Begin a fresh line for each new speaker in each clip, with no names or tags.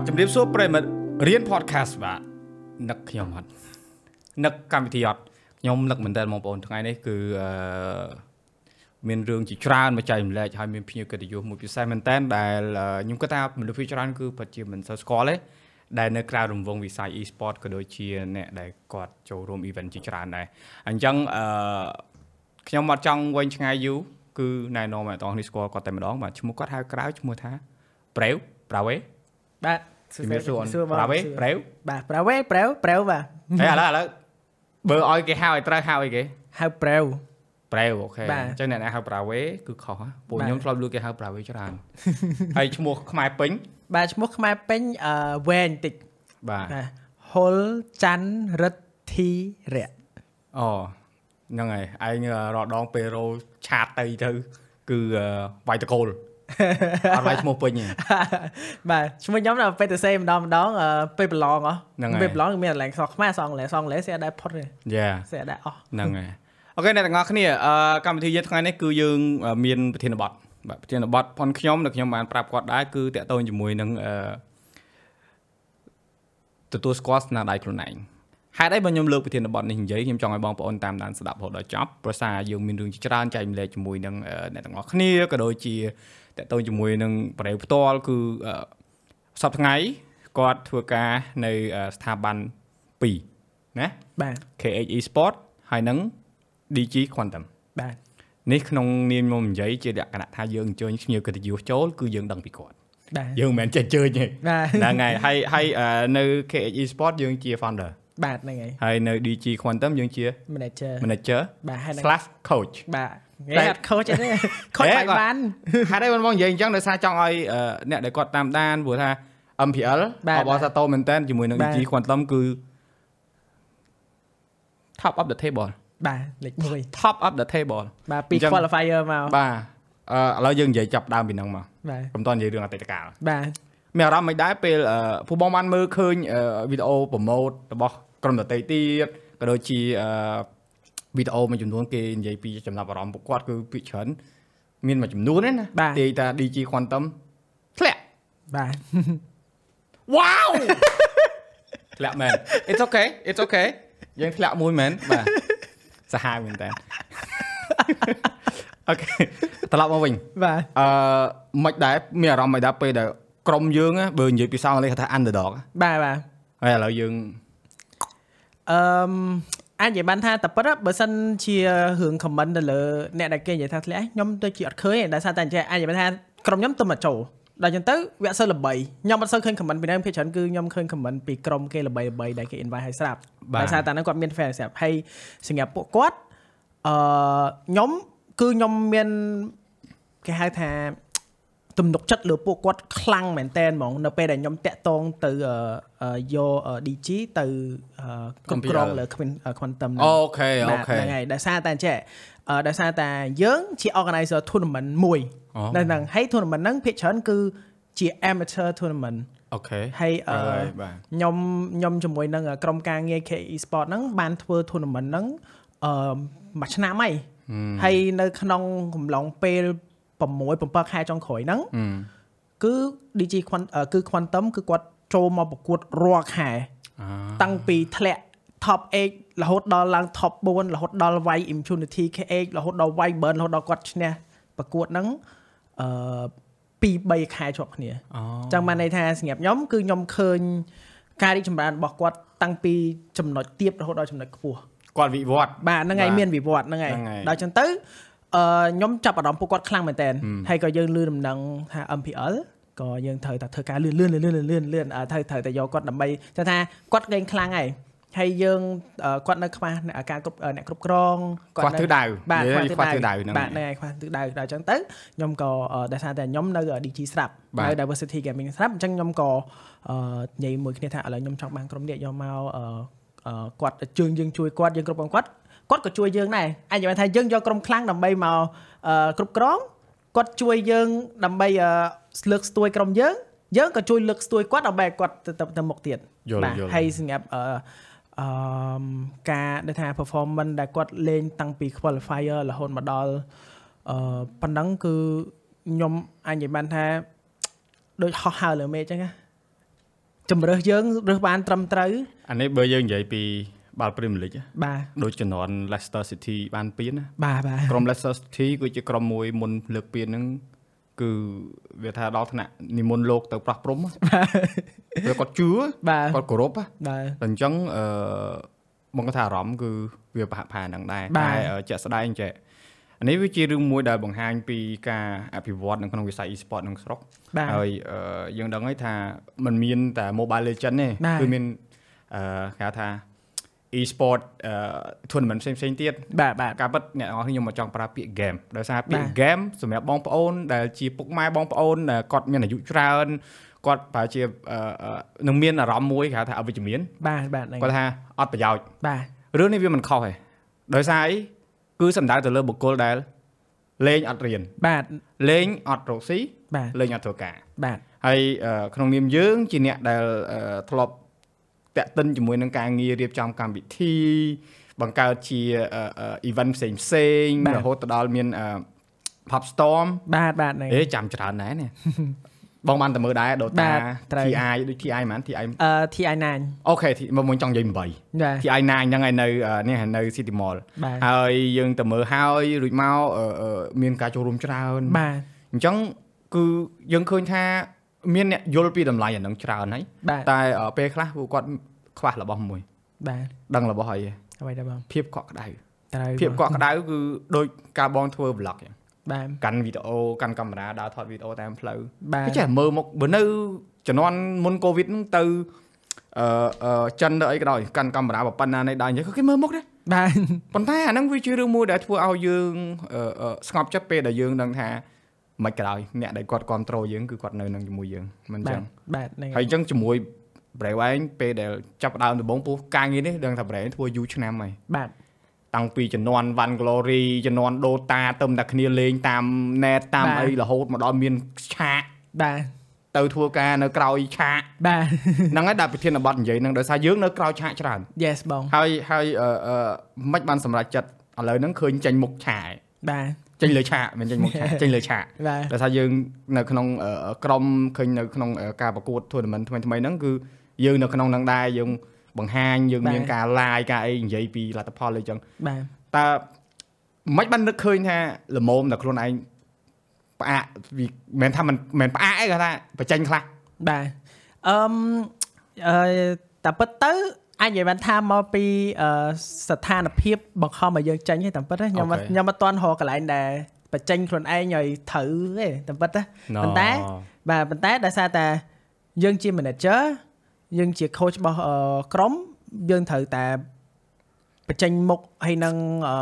បាទជំរាបសួរប្រិមិត្តរៀន podcast បាទនឹកខ្ញុំអត់នឹកកម្មវិធីអត់ខ្ញុំនឹកមែនតើបងប្អូនថ្ងៃនេះគឺអឺមានរឿងជាច្រើនមកចែកម្លែកហើយមានភ្ញៀវកិត្តិយសមួយពិសេសមែនតើដែលខ្ញុំគិតថាមនុស្សភាគច្រើនគឺពិតជាមិនសូវស្គាល់ទេដែលនៅក្រៅរង្វង់វិស័យ e-sport ក៏ដូចជាអ្នកដែលគាត់ចូលរួម event ជាច្រើនដែរអញ្ចឹងអឺខ្ញុំអត់ចង់វែងឆ្ងាយយូរគឺណែនាំឲ្យបងប្អូនស្គាល់គាត់តែម្ដងបាទឈ្មោះគាត់ហៅក្រៅឈ្មោះថាប្រេវប្រាវេ
បាទ
ជំរាបសួរប្រាវេប្រេវ
បាទប្រាវេប្រាវប្រាវបាទ
ហើយឥឡូវឥឡូវបើឲ្យគេហៅឲ្យត្រូវហៅអីគេ
ហៅប្រាវ
ប្រេវអូខេ
បាទ
អញ្ចឹងអ្នកណាហៅប្រាវេគឺខុសហ៎ពួក
បាទ
ខ្ញុំធ្លាប់លួចគេហៅប្រាវេច្រើនហើយឈ្មោះខ្មែរពេញ
បាទឈ្មោះខ្មែរពេញអឺវែងតិច
បាទ
បាទហុលច័ន្ទរិទ្ធធីរៈ
អូហ្នឹងហើយឯងរដងពេលរោឆាតទៅទៅគឺអឺវាយតកូល អត់វាយឈ្មោះពេញទេ
បាទឈ្មោះខ្ញុំដល់ពេលទៅសេម្ដងម្ដងអឺពេលប្រឡងអស់
ហ្នឹងហើយ
ពេលប្រឡងមានកន្លែងសងខ្មែរសងកន្លែងសងកន្លែងស្អាដែរផុតទេ
យ៉ា
ស្អាដែរអស់
ហ្នឹងហើយអូខេអ្នកទាំងអស់គ្នាអឺកម្មវិធីយើងថ្ងៃនេះគឺយើងអឺមានប្រធានបទបាទប្រធានបទផនខ្ញុំដែលខ្ញុំបានប្រាប់គាត់ដែរគឺតាក់ទងជាមួយនឹងអឺទទួលស្គាល់ស្នាដៃខ្លួនឯង ហេតុអីបើខ្ញុំលើកប្រធានបទនេះនិយាយខ្ញុំចង់ឲ្យបងប្អូនតាមដានស្ដាប់រហូតដល់ចប់ព្រោះសារយើងមានរឿងជាច្រើនចែកម្លែកជាមួយនឹងអឺអ្នកទាំងអស់គ្នាក៏ដូចជាតាក់ទងជាមួយនឹងបរិយាផ្ទាល់គឺអឺសប្តាហ៍ថ្ងៃគាត់ធ្វើការនៅអឺស្ថាប័ន2ណា
បាទ
KH Esport ហើយនឹង DG Quantum
បាទ
នេះក្នុងនាមមកនិយាយជាលក្ខណៈថាយើងអញ្ជើញភ្ញៀវកិត្តិយសចូលគឺយើងដឹងពីគាត់
បាទ
យើងមិនមែនចេះអញ្ជើញទេ
បាទ
ហ្នឹងហើយហើយហើយអឺនៅ KH Esport យើងជា founder
បាទហ្នឹងហើយ
ហើយនៅ DG Quantum យើងជា
manager
manager
បាទហើយហ្នឹង
slash coach
បាទ
តែ
គេអត់ខូចទេខូច
ហេ
បាយ
គាត់
បាន
ហេតុអីបងបងនិយាយអញ្ចឹងដោយសារចង់ឲ្យអឺអ្នកដែលគាត់តាមដានព្រោះថា MPL
បាទ
អបអរសាទរមែនតើជាមួយនឹង
បាទ
DG Quantum គឺ top of the table
បាទលេខ
top of the table
1បាទពី
អញ្ចឹង
qualifier មក
បាទអឺឥឡូវយើងនិយាយចាប់ដើមពីហ្នឹងមក
បាទ
កុំតនិយាយរឿងអតីតកាល
បាទ
មានអារម្មណ៍មិនដែរពេលអឺពួកបងបានមើលឃើញអឺវីដេអូប្រម៉ូតរបស់ ក្រុមដតីទៀតក៏ដូចជាអឺវីដេអូមួយចំនួនគេនិយាយពីចំណាប់អារម្មណ៍ពួកគាត់គឺពីច្រើនមានមួយចំនួនទេណា
បាទ
និយាយថា DG Quantum ធ្លាក់
បាទ
Wow ធ្លាក់មែន It's okay It's okay យើងធ្លាក់មួយមែនបាទសាហាវមែនតើអូខេត្រឡប់មកវិញ
បាទ
អឺមិនដែរមានអារម្មណ៍មិនដែរពេលដែលក្រុមយើងណាបើនិយាយពីសងអង់គ្លេសគេថា underdog
បាទបាទ
ហើយឥឡូវយើង
អឺមអាចនិយាយបានថាតែប៉ុតបើសិនជារឿង comment ទៅលើអ្នកដែលគេនិយាយថាធ្លាក់ខ្ញុំទៅជាអត់ឃើញទេដោយសារតែអញ្ចឹងអាចនិយាយបានថាក្រុមខ្ញុំទៅមកចូលដល់អញ្ចឹងទៅវាអត់សូវល្បីខ្ញុំអត់សូវឃើញ comment ពីហ្នឹងភាគច្រើនគឺខ្ញុំឃើញ comment ពីក្រុមគេល្បីល្បីដែលគេ invite ឲ្យស្រាប់
បាទ
ដោយសារតែហ្នឹងគាត់មាន fan ស្រាប់ហើយសម្រាប់ពួកគាត់អឺខ្ញុំគឺខ្ញុំមានគេហៅថា ទំនុកចិត្តលើពួកគាត់ខ្លាំងមែនតែនហ្មងនៅពេលដែលខ្ញុំតាក់ទងទៅអឺអឺយក DG ទៅអឺគ្រប់គ្រងលើ Quantum Quantum ហ្នឹង
អូខេអូ
បាទ
ខេ
ហ្នឹងហើយដោយសារតែអញ្ចេះអឺដោយសារតែយើងជា organizer tournament មួយ
អូ
នៅហ្នឹងហើយ tournament ហ្នឹងភាគច្រើនគឺជា amateur tournament
អូខេ
ហើយអឺ
ហើយបាទ
ខ្ញុំខ្ញុំជាមួយនឹងក្រុមការងារ KE Sport ហ្នឹងបានធ្វើ tournament ហ្នឹងអឺមួយឆ្នាំហើយហើយនៅក្នុងកំឡុងពេល 6 7ខែចុងក្រោយហ្នឹង
ហឹម
គឺ DG Quant អឺគឺ Quantum គឺគាត់ចូលមកប្រកួតរាល់ខែ
អា
តាំងពីធ្លាក់ top 8រហូតដល់ឡើង top 4រហូតដល់វាយ impunity KH រហូតដល់វាយ burn រហូតដល់គាត់ឈ្នះប្រកួតហ្នឹងអឺ2 3ខែជាប់គ្នា
អូ
អញ្ចឹងបានន័យថាសម្រាប់ខ្ញុំគឺខ្ញុំឃើញការរីកចម្រើនរបស់គាត់តាំងពីចំណុចទាបរហូតដល់ចំណុចខ្ពស់
គាត់វិវត្ត
បាទហ្នឹងហើយ
បាទ
មានវិវត្តហ្នឹងហើយ
ហ្នឹងហើយ
ដល់អញ្ចឹងទៅ អឺខ្ញុំចាប់អារម្មណ៍ពួកគាត់ខ្លាំងមែនតើហើយក៏យើងលឺដំណឹងថា MPL ក៏យើងត្រូវតែធ្វើការលឿនលឿនលឿនលឿនលឿនលឿនអឺត្រូវត្រូវតែយកគាត់ដើម្បីថាថាគាត់លេងខ្លាំងហើយហើយយើងអឺគាត់នៅខ្វះអ្នកការគ្រប់អឺអ្នកគ្រប់គ្រង
ខ្វះទិសដៅ
បាទ
និយាយ
ខ្វះទិសដៅ
ខ្វះទិសដៅហ្នឹង
បាទហ្នឹងហើយខ្វះទិសដៅដល់អញ្ចឹងទៅខ្ញុំក៏អឺដោយសារតែខ្ញុំនៅ DG ស្រាប់
បាទ
នៅ Diversity Gaming ស្រាប់អញ្ចឹងខ្ញុំក៏អឺនិយាយមួយគ្នាថាឥឡូវខ្ញុំចង់បានក្រុមនេះយកមកអឺអឺគាត់ជើងយើងជួយគាត់យើងគ្រប់គ្រងគាត់ គាត់ក៏ជួយយើងដែរអាចនិយាយថាយើងយកក្រុមខ្លាំងដើម្បីមកអឺគ្រប់គ្រងគាត់ជួយយើងដើម្បីអឺលើកស្ទួយក្រុមយើងយើងក៏ជួយលើកស្ទួយគាត់ដើម្បីឲ្យគាត់ទៅទៅទៅមុខទៀត
យល់
បាទ
យល់
ហើយសម្រាប់អឺអឺមការដែលថា performance ដែលគាត់លេងតាំងពី qualifier រហូតមកដល់អឺប៉ុណ្ណឹងគឺខ្ញុំអាចនិយាយបានថាដូចហោះហើរលើមេឃអញ្ចឹងណាជំរើសយើងរើសបានត្រឹមត្រូវ
អានេះបើយើងនិយាយពី បាល់ Premier League
បាទ
ដូចជំនាន់ Leicester City បានពានណា
បាទបាទ
ក្រុម Leicester City គឺជាក្រុមមួយមុនលើកពានហ្នឹងគឺវាថាដល់ថ្នាក់និមន្តលោកទៅប្រោះព្រំវាគាត់ជឿ
បាទ
គាត់គោរព
បាទ
តែអញ្ចឹងអឺមកគាត់ថាអារម្មណ៍គឺវាប្រហាក់ប្រហែលហ្នឹងដែរ
បាទ
តែអឺជាក់ស្ដែងចេះអានេះវាជារឿងមួយដែលបង្ហាញពីការអភិវឌ្ឍនៅក្នុងវិស័យ e-sport ក្នុងស្រុក
បាទ
ហើយអឺយើងដឹងហើយថាมันមានតែ Mobile Legend ទេ
បាទ
គឺមានអឺគេហៅថា e-sport អឺ tournament ផ្សេងផ្សេងៗទៀត
បាទបាទ
ការពិតអ្នកនរខ្ញុំមកចង់ប្រើពាក្យ game ដោយសារពាក្យ
បាទ
game សម្រាប់បងប្អូនដែលជាពុកម៉ែបងប្អូនដែលគាត់មានអាយុច្រើនគាត់ប្រហែលជាអឺអឺនឹងមានអារម្មណ៍មួយគេហៅថាអវិជ្ជមាន
បាទបាទហ្នឹង
គាត់ថាអត់ប្រយោជន៍
បាទ
រឿងនេះវាមិនខុសទេដោយសារអីគឺសំដៅទៅលើបុគ្គលដែលលេងអត់រៀន
បាទ
លេងអត់រកស៊ី
បាទ
លេងអត់ធ្វើការ
បាទ
ហើយអឺក្នុងនាមយើងជាអ្នកដែលអឺធ្លាប់ តាក់ទិនជាមួយនឹងការងាររៀបចំកម្មវិធី បង្កើតជាអឺអឺ event ផ្សេងផ្សេងៗ
បាទ
រហូតទៅដល់មានអឺ pop storm
បាទបាទហ្នឹង
អេចាំច្រើនដែរនេះបងបានតែមើលដែរ Dota
បាទត្រូវ
TI ដូច TI ហ្មង TI
អឺ TI9
អូខេមកមុនចង់និយាយ8
បាទ
TI 9ហ្នឹងហើយនៅអឺនេះហើយនៅ City Mall
បាទ
ហើយយើងទៅមើលហើយរួចមកអឺអឺមានការចូលរួមច្រើន
បាទ
អញ្ចឹងគឺយើងឃើញថា មានអ្នកយល់ពីតម្លៃអាហ្នឹងច្រើនហើយ
បាទ
តែអឺពេលខ្លះពួកគាត់ខ្វះរបស់មួយ
បាទ
ដឹងរបស់ហើយ
អ្វីដែរបង
ភាពកក់ក្ដៅ
ត្រូវ
ភាពកក់ក្ដៅគឺដូចការបងធ្វើ vlog អញ្ចឹង
បាទ
កាន់វីដេអូកាន់កាមេរ៉ាដើរថតវីដេអូតាមផ្លូវ
បាទ
គេចេះមើលមកបើនៅជំនាន់មុនកូវីដហ្នឹងទៅអឺអឺចិនទៅអីក៏ដោយកាន់កាមេរ៉ាប៉ុណ្ណានៃដើរអញ្ចឹងគេមើលមុខដែរ
បាទ
ប៉ុន្តែអាហ្នឹងវាជារឿងមួយដែលធ្វើឲ្យយើងអឺអឺស្ងប់ចិត្តពេលដែលយើងដឹងថា មិនក៏ដោយអ្នកដែលគាត់គ្រប់គ្រងយើងគឺគាត់នៅនឹងជាមួយយើងមិនអញ្បាចឹ
ទ
ង
បាទហ្នឹង
ហើយអញ្ចឹងជាមួយ Brave ឯងពេលដែលចាប់ផ្ដើមដំបូងពោះការងារនេះដឹងថា Brave ធ្វើយូរឆ្នាំហើយ
បាទ
តាំងពីជំនាន់ Van Glory ជំនាន់ Dota ទៅតែគ្នាលេងតាម net តាមអីរហូតមកដល់មានឆាក
បាទ
ទៅធ្វើការនៅក្រោយឆាក
បាទ
ហ្នឹងហើយដល់ប្រធានបទនិយាយហ្នឹងដោយសារយើងនៅក្រោយឆាកច្រើន
yes បង
ហើយហើយអឺអឺមិនបានសម្រេចចិត្តឥឡូវហ្នឹងឃើញចេញមុខឆាកឯង
បាទ
ចេញលើឆាកមិនចេញមុខឆាកចេញលើឆាក
បាទ
ដោយសារយើងនៅក្នុងអឺក្រុមឃើញនៅក្នុងអឺការប្រកួត tournament ថ្មីថ្មីៗហ្នឹងគឺយើងនៅក្នុងហ្នឹងដែរយើងបង្ហាញយើងមានការ live ការអីនិយាយពីលទ្ធផលអីចឹង
បាទ
តើមិនបាននឹកឃើញថាល្មមតែខ្លួនឯងផ្អាកវាមិនមែនថាមិនមិនផ្អាកអីគាត់ថាបញ្ចេញខ្លះ
បាទអឺមអឺតែពិតទៅ អាចនិយាយបានថាមកពីអឺស្ថានភាពបង្ខំឲ្យយើងចេញទេតែពិតណាខ្ញុំអត់
អូខេ
ខ្ញុំអត់ទាន់រកកន្លែងដែលបញ្ចេញខ្លួនឯងឲ្យត្រូវទេតែពិតណាប៉ុន្តែបាទប៉ុន្តែដោយសារតែយើងជា manager យើងជា coach របស់អឺក្រុមយើងត្រូវតែបញ្ចេញមុខហើយនឹងអឺ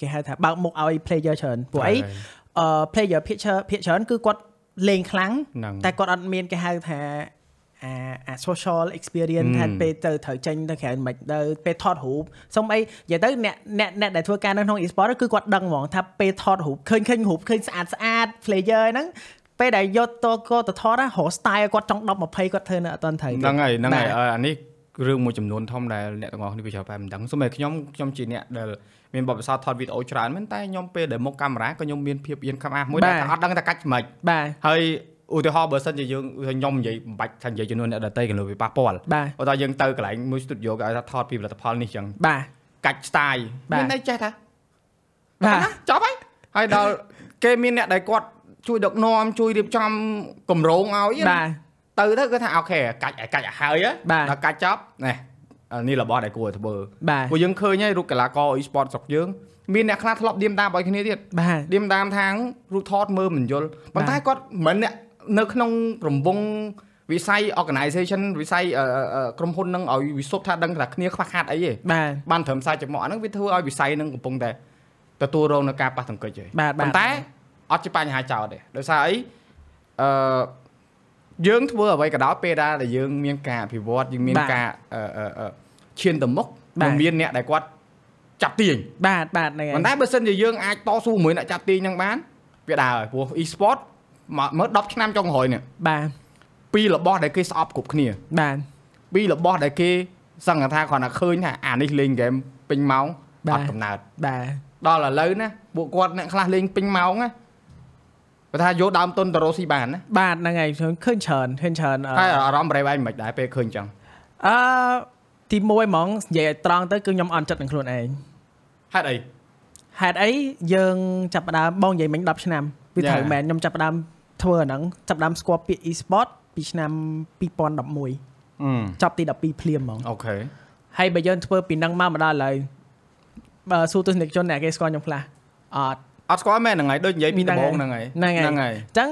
គេហៅថាបើកមុខឲ្យ player ច្រើនព្រោះអីអឺ player ភាគច្រើនភាគច្រើនគឺគាត់លេងខ្លាំង
ហ្នឹង
តែគាត់អត់មានគេហៅថា អាអា social experience ថា
ហឹម
ពេលទៅត្រូវចេញទៅក្រៅមិនទៅពេលថតរូបសុំអីនិយាយទៅអ្នកអ្នកអ្នកដែលធ្វើការនៅក្នុង e-sport គឺគាត់ដឹងហ្មងថាពេលថតរូបឃើញឃើញរូបឃើញស្អាតស្អាត player ហ្នឹងពេលដែលយកទៅគាត់ទៅថតណារក style គាត់ចង់10 20គាត់ធ្វើនៅអត់ទាន់ត្រូវទេ
ហ្នឹងហើយហ្នឹងហើយ
បាទ
អឺអានេះរឿងមួយចំនួនធំដែលអ្នកទាំងអស់គ្នាវាច្រើនតែមិនដឹងសូម្បីខ្ញុំខ្ញុំជាអ្នកដែលមានបទពិសោធន៍ថតវីដេអូច្រើនមែនតែខ្ញុំពេលដែលមុខកាមេរ៉ាក៏ខ្ញុំមានភាពអៀនខំអាសមួយដែលថាអត់ដឹងថាកាច់មិន
បាទ
ហើយ ឧទាហរណ៍បើសិនជាយើងខ្ញុំនិយាយមិនបាច់ថានិយាយជំនួសអ្នកដតីកន្លងវាប៉ះពាល់
បើ
ថាយើងទៅកន្លែងមួយ studio គេឲ្យថាថតពីផលិតផលនេះចឹង
បាទ
កាច់ style មានតែចេះថា
បាទ
ចប់ហើយហើយដល់គេមានអ្នកដែលគាត់ជួយដឹកនាំជួយរៀបចំកម្រោងឲ្យ
បាទ
ទៅទៅគាត់ថាអូខេកាច់កាច់ឲ្យហើយដល់កាច់ចប់នេះនេះរបស់ដែលគួរធ្វើព្រោះយើងឃើញហើយរូបកីឡាករ e-sport ស្រុកយើងមានអ្នកខ្លះធ្លាប់ឌៀមដាមឲ្យគ្នាទៀត
បាទ
ឌៀមដាមថាងរូបថតមើលមិនយល់ប៉ុន្តែគាត់មិនអ្នក នៅក្នុងរង្វង់វិស័យ organization វិស័យអឺអឺក្រុមហ៊ុននឹងឲ្យវិសុទ្ធថាដឹងថាគ្នាខ្វះខាតអីទេ
បាទ
បានត្រឹមខ្សែចំមកអាហ្នឹងវាធ្វើឲ្យវិស័យហ្នឹងកំពុងតែទទួលរងនឹងការប៉ះទង្គិចហើយ
បាទបាទ
ប៉ុន្តែអត់ជាបញ្ហាចោតទេដោយសារអីអឺយើងធ្វើអ្វីក៏ដោយពេលដែលយើងមានការអភិវឌ្ឍយើងមានការអឺអឺអឺឈានទៅមុខនឹងមានអ្នកដែលគាត់ចាប់ទាញ
បាទបាទហ្នឹងហើយ
ប៉ុន្តែបើសិនជាយើងអាចតស៊ូជាមួយអ្នកចាប់ទាញហ្នឹងបានវាដើរហើយព្រោះ e-sport មកមើល10ឆ្នាំចុងក្រោយនេះ
បាទ
ពីរបស់ដែលគេស្អប់គ្រប់គ្នា
បាទ
ពីរបស់ដែលគេសង្កត់ថាគ្រាន់តែឃើញថាអានេះលេងហ្គេមពេញម៉ោង
បាទ
អត់កំណើត
បាទ
ដល់ឥឡូវណាពួកគាត់អ្នកខ្លះលេងពេញម៉ោងណាបើថាយកដើមទុនទៅរកស៊ីបានណា
បាទហ្នឹងហើយឃើញឃើញច្រើនឃើញច្រើនអឺ
ហើយអារម្មណ៍ប្រេវែងមិនដែរពេលឃើញអញ្ចឹង
អឺទី1ហ្មងនិយាយឲ្យត្រង់ទៅគឺខ្ញុំអន់ចិត្តនឹងខ្លួនឯង
ហេតុអី
ហេតុអីយើងចាប់ផ្ដើមបងនិយាយមិញ10ឆ្នាំវាត្រូវ
Yeah.
មែនខ្ញុំចាប់ផ្ដើម ធ្វើអាហ្នឹងចាប់ផ្ដើមស្គាល់ពាក្យ e-sport ពីឆ្នាំ2011
អឺ
ចប់ទី12ភ្លាមហ្មង
អូខេ
ហើយបើយើងធ្វើពីហ្នឹងមកមកដល់ឥឡូវបើសួរទស្សនិកជនអ្នកគេស្គាល់ខ្ញុំខ្លះអត់
អត់ស្គាល់មែនហ្នឹងហើយដូចនិយាយពី
ហ្នឹង
ដំបូង
ហើយ
ហ្នឹងហើយ
ហ្នឹងហើយ
ហ្នឹងហើយ
អញ្ចឹង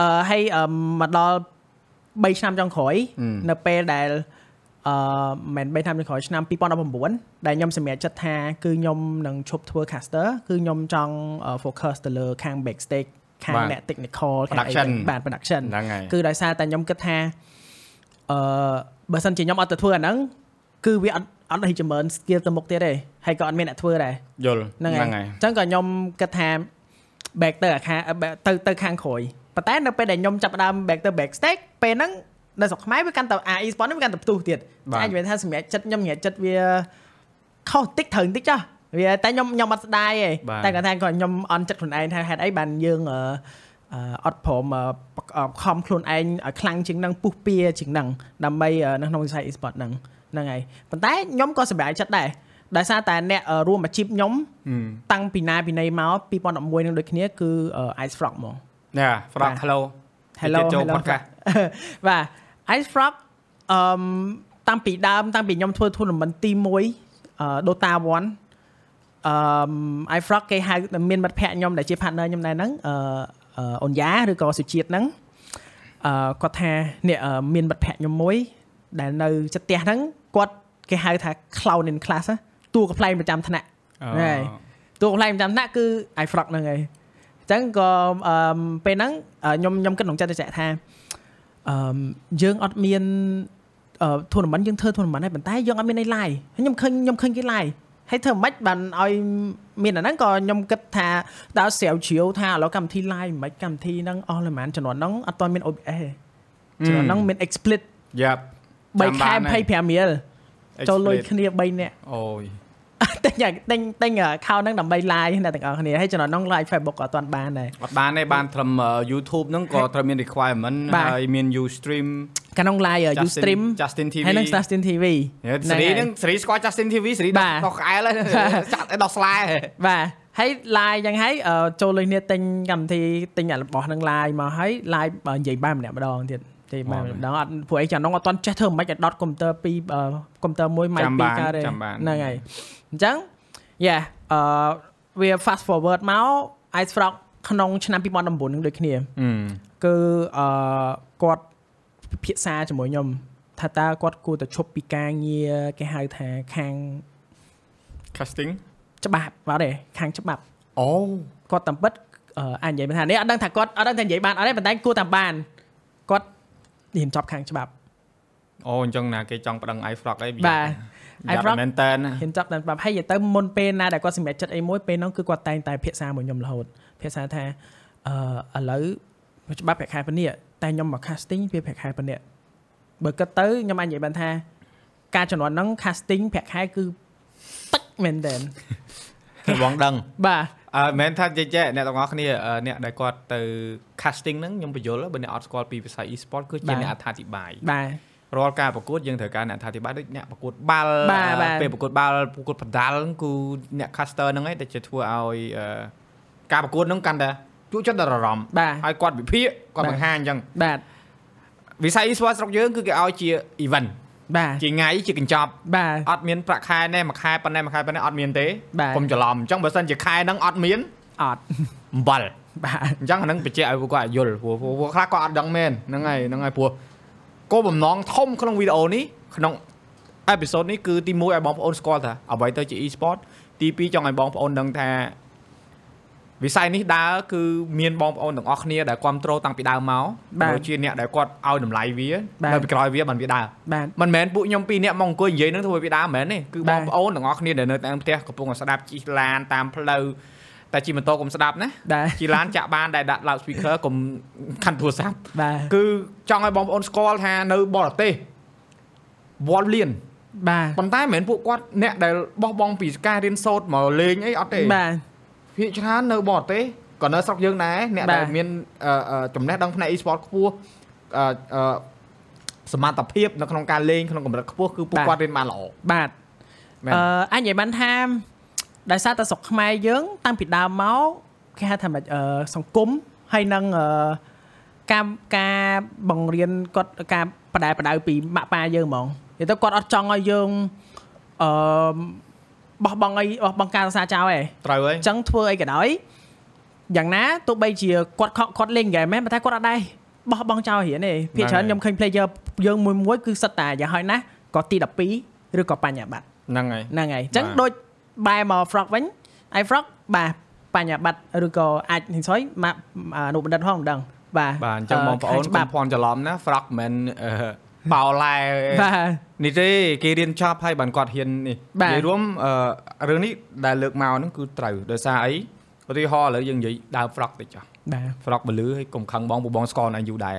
អឺហើយអឺមកដល់3ឆ្នាំចុងក្រោយ
ហឹម
នៅពេលដែលអឺមិនមែន3ឆ្នាំចុងក្រោយឆ្នាំ2019ដែលខ្ញុំសម្រេចចិត្តថាគឺខ្ញុំនឹងឈប់ធ្វើ caster គឺខ្ញុំចង់អឺ focus ទៅលើខាង backstage ខាង
បាទ
អ្នក technical ខាងអី
Production
បាទ production
ហ្នឹងហើយ
គឺដោយសារតែខ្ញុំគិតថាអឺបើសិនជាខ្ញុំអត់ទៅធ្វើអាហ្នឹងគឺវាអត់អត់ឲ្យចម្រើន skill ទៅមុខទៀតទេហើយក៏អត់មានអ្នកធ្វើដែរ
យល់
ហ្នឹងហើយ
ហ្នឹងហើយ
អញ្ចឹងក៏ខ្ញុំគិតថា back ទៅអាខាង back ទៅទៅខាងក្រោយប៉ុន្តែនៅពេលដែលខ្ញុំចាប់ផ្ដើម back ទៅ backstage ពេលហ្នឹងនៅស្រុកខ្មែរវាកាន់តែអា e-sport ហ្នឹងវាកាន់តែផ្ទុះទៀត
បាទ
អាចនិយាយថាសម្រាប់ចិត្តខ្ញុំសម្រាប់ចិត្តវាខុសតិចត្រូវតិចចុះ វាតែខ្ញុំខ្ញុំអត់ស្ដាយទេ
បាទ
តែគាត់ថាគាត់ខ្ញុំអន់ចិត្តខ្លួនឯងថាហេតុអីបានយើងអឺអឺអត់ព្រមអឺបកអឺខំខ្លួនឯងឲ្យខ្លាំងជាងហ្នឹងពុះពៀជាងហ្នឹងដើម្បីអឺនៅក្នុងវិស័យ e-sport ហ្នឹងហ្នឹងហើយប៉ុន្តែខ្ញុំក៏សម្រេចចិត្តដែរដោយសារតែអ្នកអឺរួមអាជីពខ្ញុំ
ហឹម
តាំងពីណាពីណីមក2011នឹងដូចគ្នាគឺអឺ Ice Frog ហ្មង
ណា Frog
បាទ
Hello
Hello
ចូល
Hello
podcast
Frog បាទ Ice Frog អឺមតាំងពីដើមតាំងពីខ្ញុំធ្វើ tournament ទី1អឺ Dota 1 អឺម Ice Frog គេហៅមានមិត្តភ័ក្ដិខ្ញុំដែលជា partner ខ្ញុំដែរហ្នឹងអឺអឺអូនយ៉ាឬក៏សុជាតិហ្នឹងអឺគាត់ថានេះអឺមានមិត្តភ័ក្ដិខ្ញុំមួយ ដែលនៅចិត្តផ្ទះហ្នឹងគាត់គេហៅថា clown in class ណាតួកំ pl ែងប្រចាំថ្នាក់ហ្នឹងហើយតួកំ pl ែងប្រចាំថ្នាក់គឺ i frog ហ្នឹងហើយអញ្ចឹងក៏អឺមពេលហ្នឹងអឺខ្ញុំខ្ញុំគិតក្នុងចិត្តតែថាអឺមយើងអត់មានអឺ tournament យើងធ្វើ tournament ហើយប៉ុន្តែយើងអត់មានអី live ហើយខ្ញុំឃើញខ្ញុំឃើញគេ live ហើយធ្វើមិនបានឲ្យមានអាហ្នឹងក៏ខ្ញុំគិតថាដើរស្រាវជ្រាវថាឥឡូវកម្មវិធី live មិនកម្មវិធីហ្នឹងអស់ល្មនជំនាន់ហ្នឹងអត់ទាន់មាន OBS ទេជំនាន់ហ្នឹងមាន explicit
យ៉ាប់
3ខែ25រៀលចូលលុយគ្នា3នាក់
អូយ
ទិញឲ្យទិញទិញ account ហ្នឹងដើម្បី live អ្នកទាំងអស់គ្នាហើយចំណុចហ្នឹង live Facebook ក៏អត់ទាន់បានដែរ
អត់បានទេបានត្រឹម YouTube ហ្នឹងក៏ត្រូវមាន requirement
បាទ
ហើយមាន you stream
កាលក្នុង live uh, you stream
Justin TV
ហើយនឹង Justin TV
សេរីហ្នឹងសេរីស្គាល់ Justin TV សេរី
បាទ
ដោះក្អែលហើយចាក់តែដោះស្លែហ៎
បាទហើយ live យ៉ាងហើយអឺចូលលេងគ្នាទិញកម្មវិធីទិញអារបស់ហ្នឹង live មកហើយ live បើនិយាយបានម្នាក់ម្ដងទៀត ទេបានម្ដងអត់ពួកអីចានោះអត់ទាន់ចេះធ្វើមិនខ្មិចឲ្យ dot computer ពីរអឺ computer មួយ mic
ចាំ
ពី
បាន
រកើតទេ
ចាំបាន
ហ្នឹងហើយអញ្ចឹង yeah អឺវា fast forward មក Ice Frog ក្នុងឆ្នាំ2019ហ្នឹងដូចគ្នា
ហឹម
គឺអឺគាត់ពិភាក្សាជាមួយខ្ញុំថាតើគាត់គួរតែឈប់ពីការងារគេហៅថាខាង
casting
ច្បាប់បាទទេខាងច្បាប់
អូ
គាត់តាមពិតអឺអាចនិយាយបានថានេះអត់ដឹងថាគាត់អត់ដឹងថានិយាយបានអត់ទេប៉ុន្តែគួរតាមបានគាត់ រៀនចប់ខាងច្បាប់
អូអញ្ចឹងណាគេចង់ប្តឹង iFrog អី
បាទ iFrog
មែនតើណា
រៀនចប់តាមច្បាប់ហើយនិយាយទៅមុនពេលណាដែលគាត់សម្រេចចិត្តអីមួយពេលហ្នឹងគឺគាត់តែងតែភាសាមួយខ្ញុំរហូតភាសាថាអឺឥឡូវច្បាប់ប្រាក់ខែប៉ុណ្នេះតែខ្ញុំមក casting វាប្រាក់ខែប៉ុណ្នេះបើគិតទៅខ្ញុំអាចនិយាយបានថា ការចំនួនហ្នឹង casting ប្រាក់ខែគឺតិចមែនតើ
បងដឹង
បាទ
អឺមិនមែនថាចេះចេះអ្នកទាំងអស់គ្នាអឺអ្នកដែលគាត់ទៅ casting ហ្នឹងខ្ញុំបញ្យល់បើអ្នកអត់ស្គាល់ពីវិស័យ e-sport គឺជាអ្នកអត្ថាធិប្បាយ
បាទ
រាល់ការប្រកួតយើងត្រូវការអ្នកអត្ថាធិប្បាយដូចអ្នកប្រកួតបាល់
បាទបាទ
ពេលប្រកួតបាល់ប្រកួតបដាល់ហ្នឹងគឺអ្នក caster ហ្នឹងឯងដែលជាធ្វើឲ្យអឺការប្រកួតហ្នឹងកាន់តែជួយចិត្តដល់អារម្មណ៍
បាទ
ហើយគាត់វិភាគគាត់
បាទ
បង្ហាញអញ្ចឹង
បាទ
វិស័យ e-sport ស្រុកយើងគឺគេឲ្យជា event
បាទ
ជាថ្ងៃជាកញ្ចប់
បាទ
អត់មានប្រាក់ខែណែមួយខែប៉ុណ្ណេះមួយខែប៉ុណ្ណេះអត់មានទេ
បាទ
កុំច្រឡំអញ្ចឹងបើសិនជាខែហ្នឹងអត់មាន
អត់
អំបិល
បាទ
អញ្ចឹងអាហ្នឹងបញ្ជាក់ឲ្យពួកគាត់យល់ព្រោះព្រោះពួកខ្លះគាត់អត់ដឹងមែនហ្នឹងហើយហ្នឹងហើយព្រោះគោលបំណងធំក្នុងវីដេអូនេះក្នុងអេពីសូតនេះគឺទី1ឲ្យបងប្អូនស្គាល់ថាអ្វីទៅជា e-sport ទី2ចង់ឲ្យបងប្អូនដឹងថា វិស័យនេះដើរគឺមានបងប្អូនទាំងអស់គ្នាដែលគ្រប់គ្រងតាំងពីដើមមក
បាទ
ដូចជាអ្នកដែលគាត់ឲ្យតម្លៃវា
បាទ
នៅពីក្រោយវាបានវាដើរ
បាទ
មិនមែនពួកខ្ញុំពីរនាក់មកអង្គុយនិយាយនឹងធ្វើឲ្យវាដើរមិនមែនទេគឺប
បា
ង
ទ
ប្អូនទាំងអស់គ្នាដែលនៅតាមផ្ទះកំពុងតែស្ដាប់ជិះឡានតាមផ្លូវតែជិះម៉ូតូកុំស្ដាប់ណា
ដែរ
ជិះឡានចាក់បានដែលដាក់ loud speaker កុំខាន់ទូរស័ព្ទ
បាទ
គឺចង់ឲ្យបងប្អូនស្គាល់ថានៅបរទេសវល់លៀន
បាទ
ប៉ុន្តែមិនមែនពួកគាត់អ្នកដែលបោះបង់ពីការរៀនសូត្រមកលេងអីអត់ទេ
បាទ
ភាគច្រើននៅបរទេសក៏នៅស្រុកយើងដែរអ្នក
បាទ
ដែលមានអឺអឺចំណេះដឹងផ្នែក e-sport ខ្ពស់អឺអឺសមត្ថភាពនៅក្នុងការលេងក្នុងកម្រិតខ្ពស់គឺពួកគាត់រៀនបានល្អ
បាទ
មែន
អឺអញនិយាយបានថាដោយសារតែស្រុកខ្មែរយើង តាំងពីដើមមកគេហៅថាម៉េចអឺសង្គមហើយនឹងអឺការការបង្រៀនគាត់ការបដែបដៅពីម៉ាក់ប៉ាយើងហ្មងនិយាយទៅគាត់អត់ចង់ឲ្យយើងអឺ បោះបង់អីបោះបង់ការសិក្សាចោលឯង
ត្រូវហើយ
អញ្ចឹងធ្វើអីក៏ដោយយ៉ាងណាទោះបីជាគាត់ខកគាត់លេងហ្គេមមែនប៉ុន្តែគាត់អត់ដែរបោះបង់ចោលរៀនទេភាគច្រើនខ្ញុំឃើញ player យើងមួយមួយៗគឺសិតតែយ៉ាងហោចណាស់ក៏ទី12ឬក៏បញ្ញាបត្រ
ហ្នឹងហើយ
ហ្នឹងហើយអញ្ចឹង
បាទ
ដូចបែរមក frog វិញឯ frog បាទបញ្ញាបត្រឬក៏អាចនេះស្អីមកអនុបណ្ឌិតផងមិនដឹងបាទ
បាទអញ្ចឹងបងប្អូន
ខា
កុ
ច្បាំ
ភ័ន្តច្រឡំណា frog មិនមែនអឺ បោឡែ
បាទ
នេះទេគេរៀនចប់ហើយបានគាត់ហ៊ាននេះ
បាទ
និយាយរួមអឺរឿងនេះដែលលើកមកហ្នឹងគឺត្រូវដោយសារអីឧទាហរណ៍ឥឡូវយើងនិយាយដើម frog តិចចុះ
បាទ
frog បលឺហើយកុំខឹងបងព្រោះបងស្គាល់នៅយូរដែរ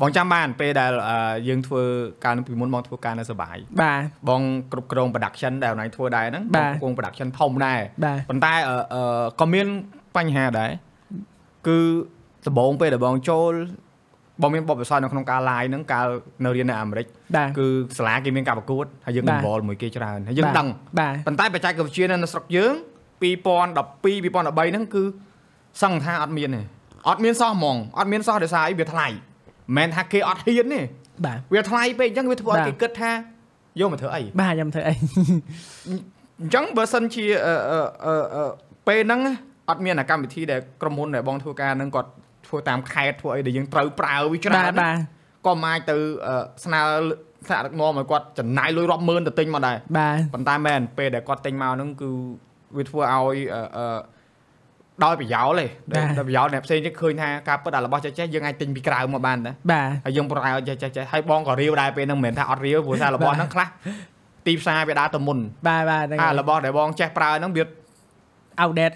បងចាំបានពេលដែលអឺយើងធ្វើការនឹងពីមុនបងធ្វើការនៅសបាយ
បាទ
បងគ្រប់គ្រង production ដែលណៃធ្វើដែរហ្នឹង
បាទ
បងគ្រប់គ្រង production ធំដែរ
បាទ
ប៉ុន្តែអឺអឺក៏មានបញ្ហាដែរគឺដំបូងពេលដែលបងចូល បងមានបទពិសោធន៍នៅក្នុងការ live ហ្នឹងកាលនៅរៀននៅអាមេរិក
បាទ
គឺសាលាគេមានការប្រកួតហើយយើង
បាទ
involve មួយគេច្រើនហើយយើងដឹង
បាទ
ប៉ុន្តែបច្ចេកវិទ្យានៅស្រុកយើង2012 2013ហ្នឹងគឺសង្ឃថាអត់មានទេអត់មានសោះហ្មងអត់មានសោះដោយសារអីវាថ្លៃមិនមែនថាគេអត់ហ៊ានទេ
បាទ
វាថ្លៃពេកអញ្ចឹងវាធ្វើឲ្យ
បាទ
គេគិតថាយកមកធ្វើអី
បាទខ្ញុំធ្វើអី
អញ្ចឹងបើសិនជាអឺអឺអឺអឺពេលហ្នឹងណាអត់មានអាកម្មវិធីដែលក្រុមហ៊ុនដែលបងធ្វើការហ្នឹងគាត់ ធ្វើតាមខេតធ្វើអីដែលយើងត្រូវប្រើវាច្រើ
បាទ
ន
បាទ
ក៏មិនអាចទៅអឺស្នើថ្នាក់ដឹកនាំឲ្យគាត់ចំណាយលុយរាប់ម៉ឺនទៅទិញមកដែរ
បាទ
ប៉ុន្តែមែនពេលដែលគាត់ទិញមកហ្នឹងគឺវាធ្វើឲ្យអឺអឺដោយប្រយោលទេដោយដោយប្រយោលអ្នកផ្សេងទៀតឃើញថាការពិតអារបស់ចេះចេះយើងអាចទិញពីក្រៅមកបានដែរ
បាទ
ហើយយើងប្រើឲ្យចេះចេះចេះហើយបងក៏រាវដែរពេលហ្នឹងមិនមែនថាអត់រាវព្រោះថារបស់ហ្នឹងខ្លះទីផ្សារវាដើរទៅមុន
បាទបាទហ្នឹង
អា
ហើយ
របស់ដែលបងចេះប្រើហ្នឹងវា
outdate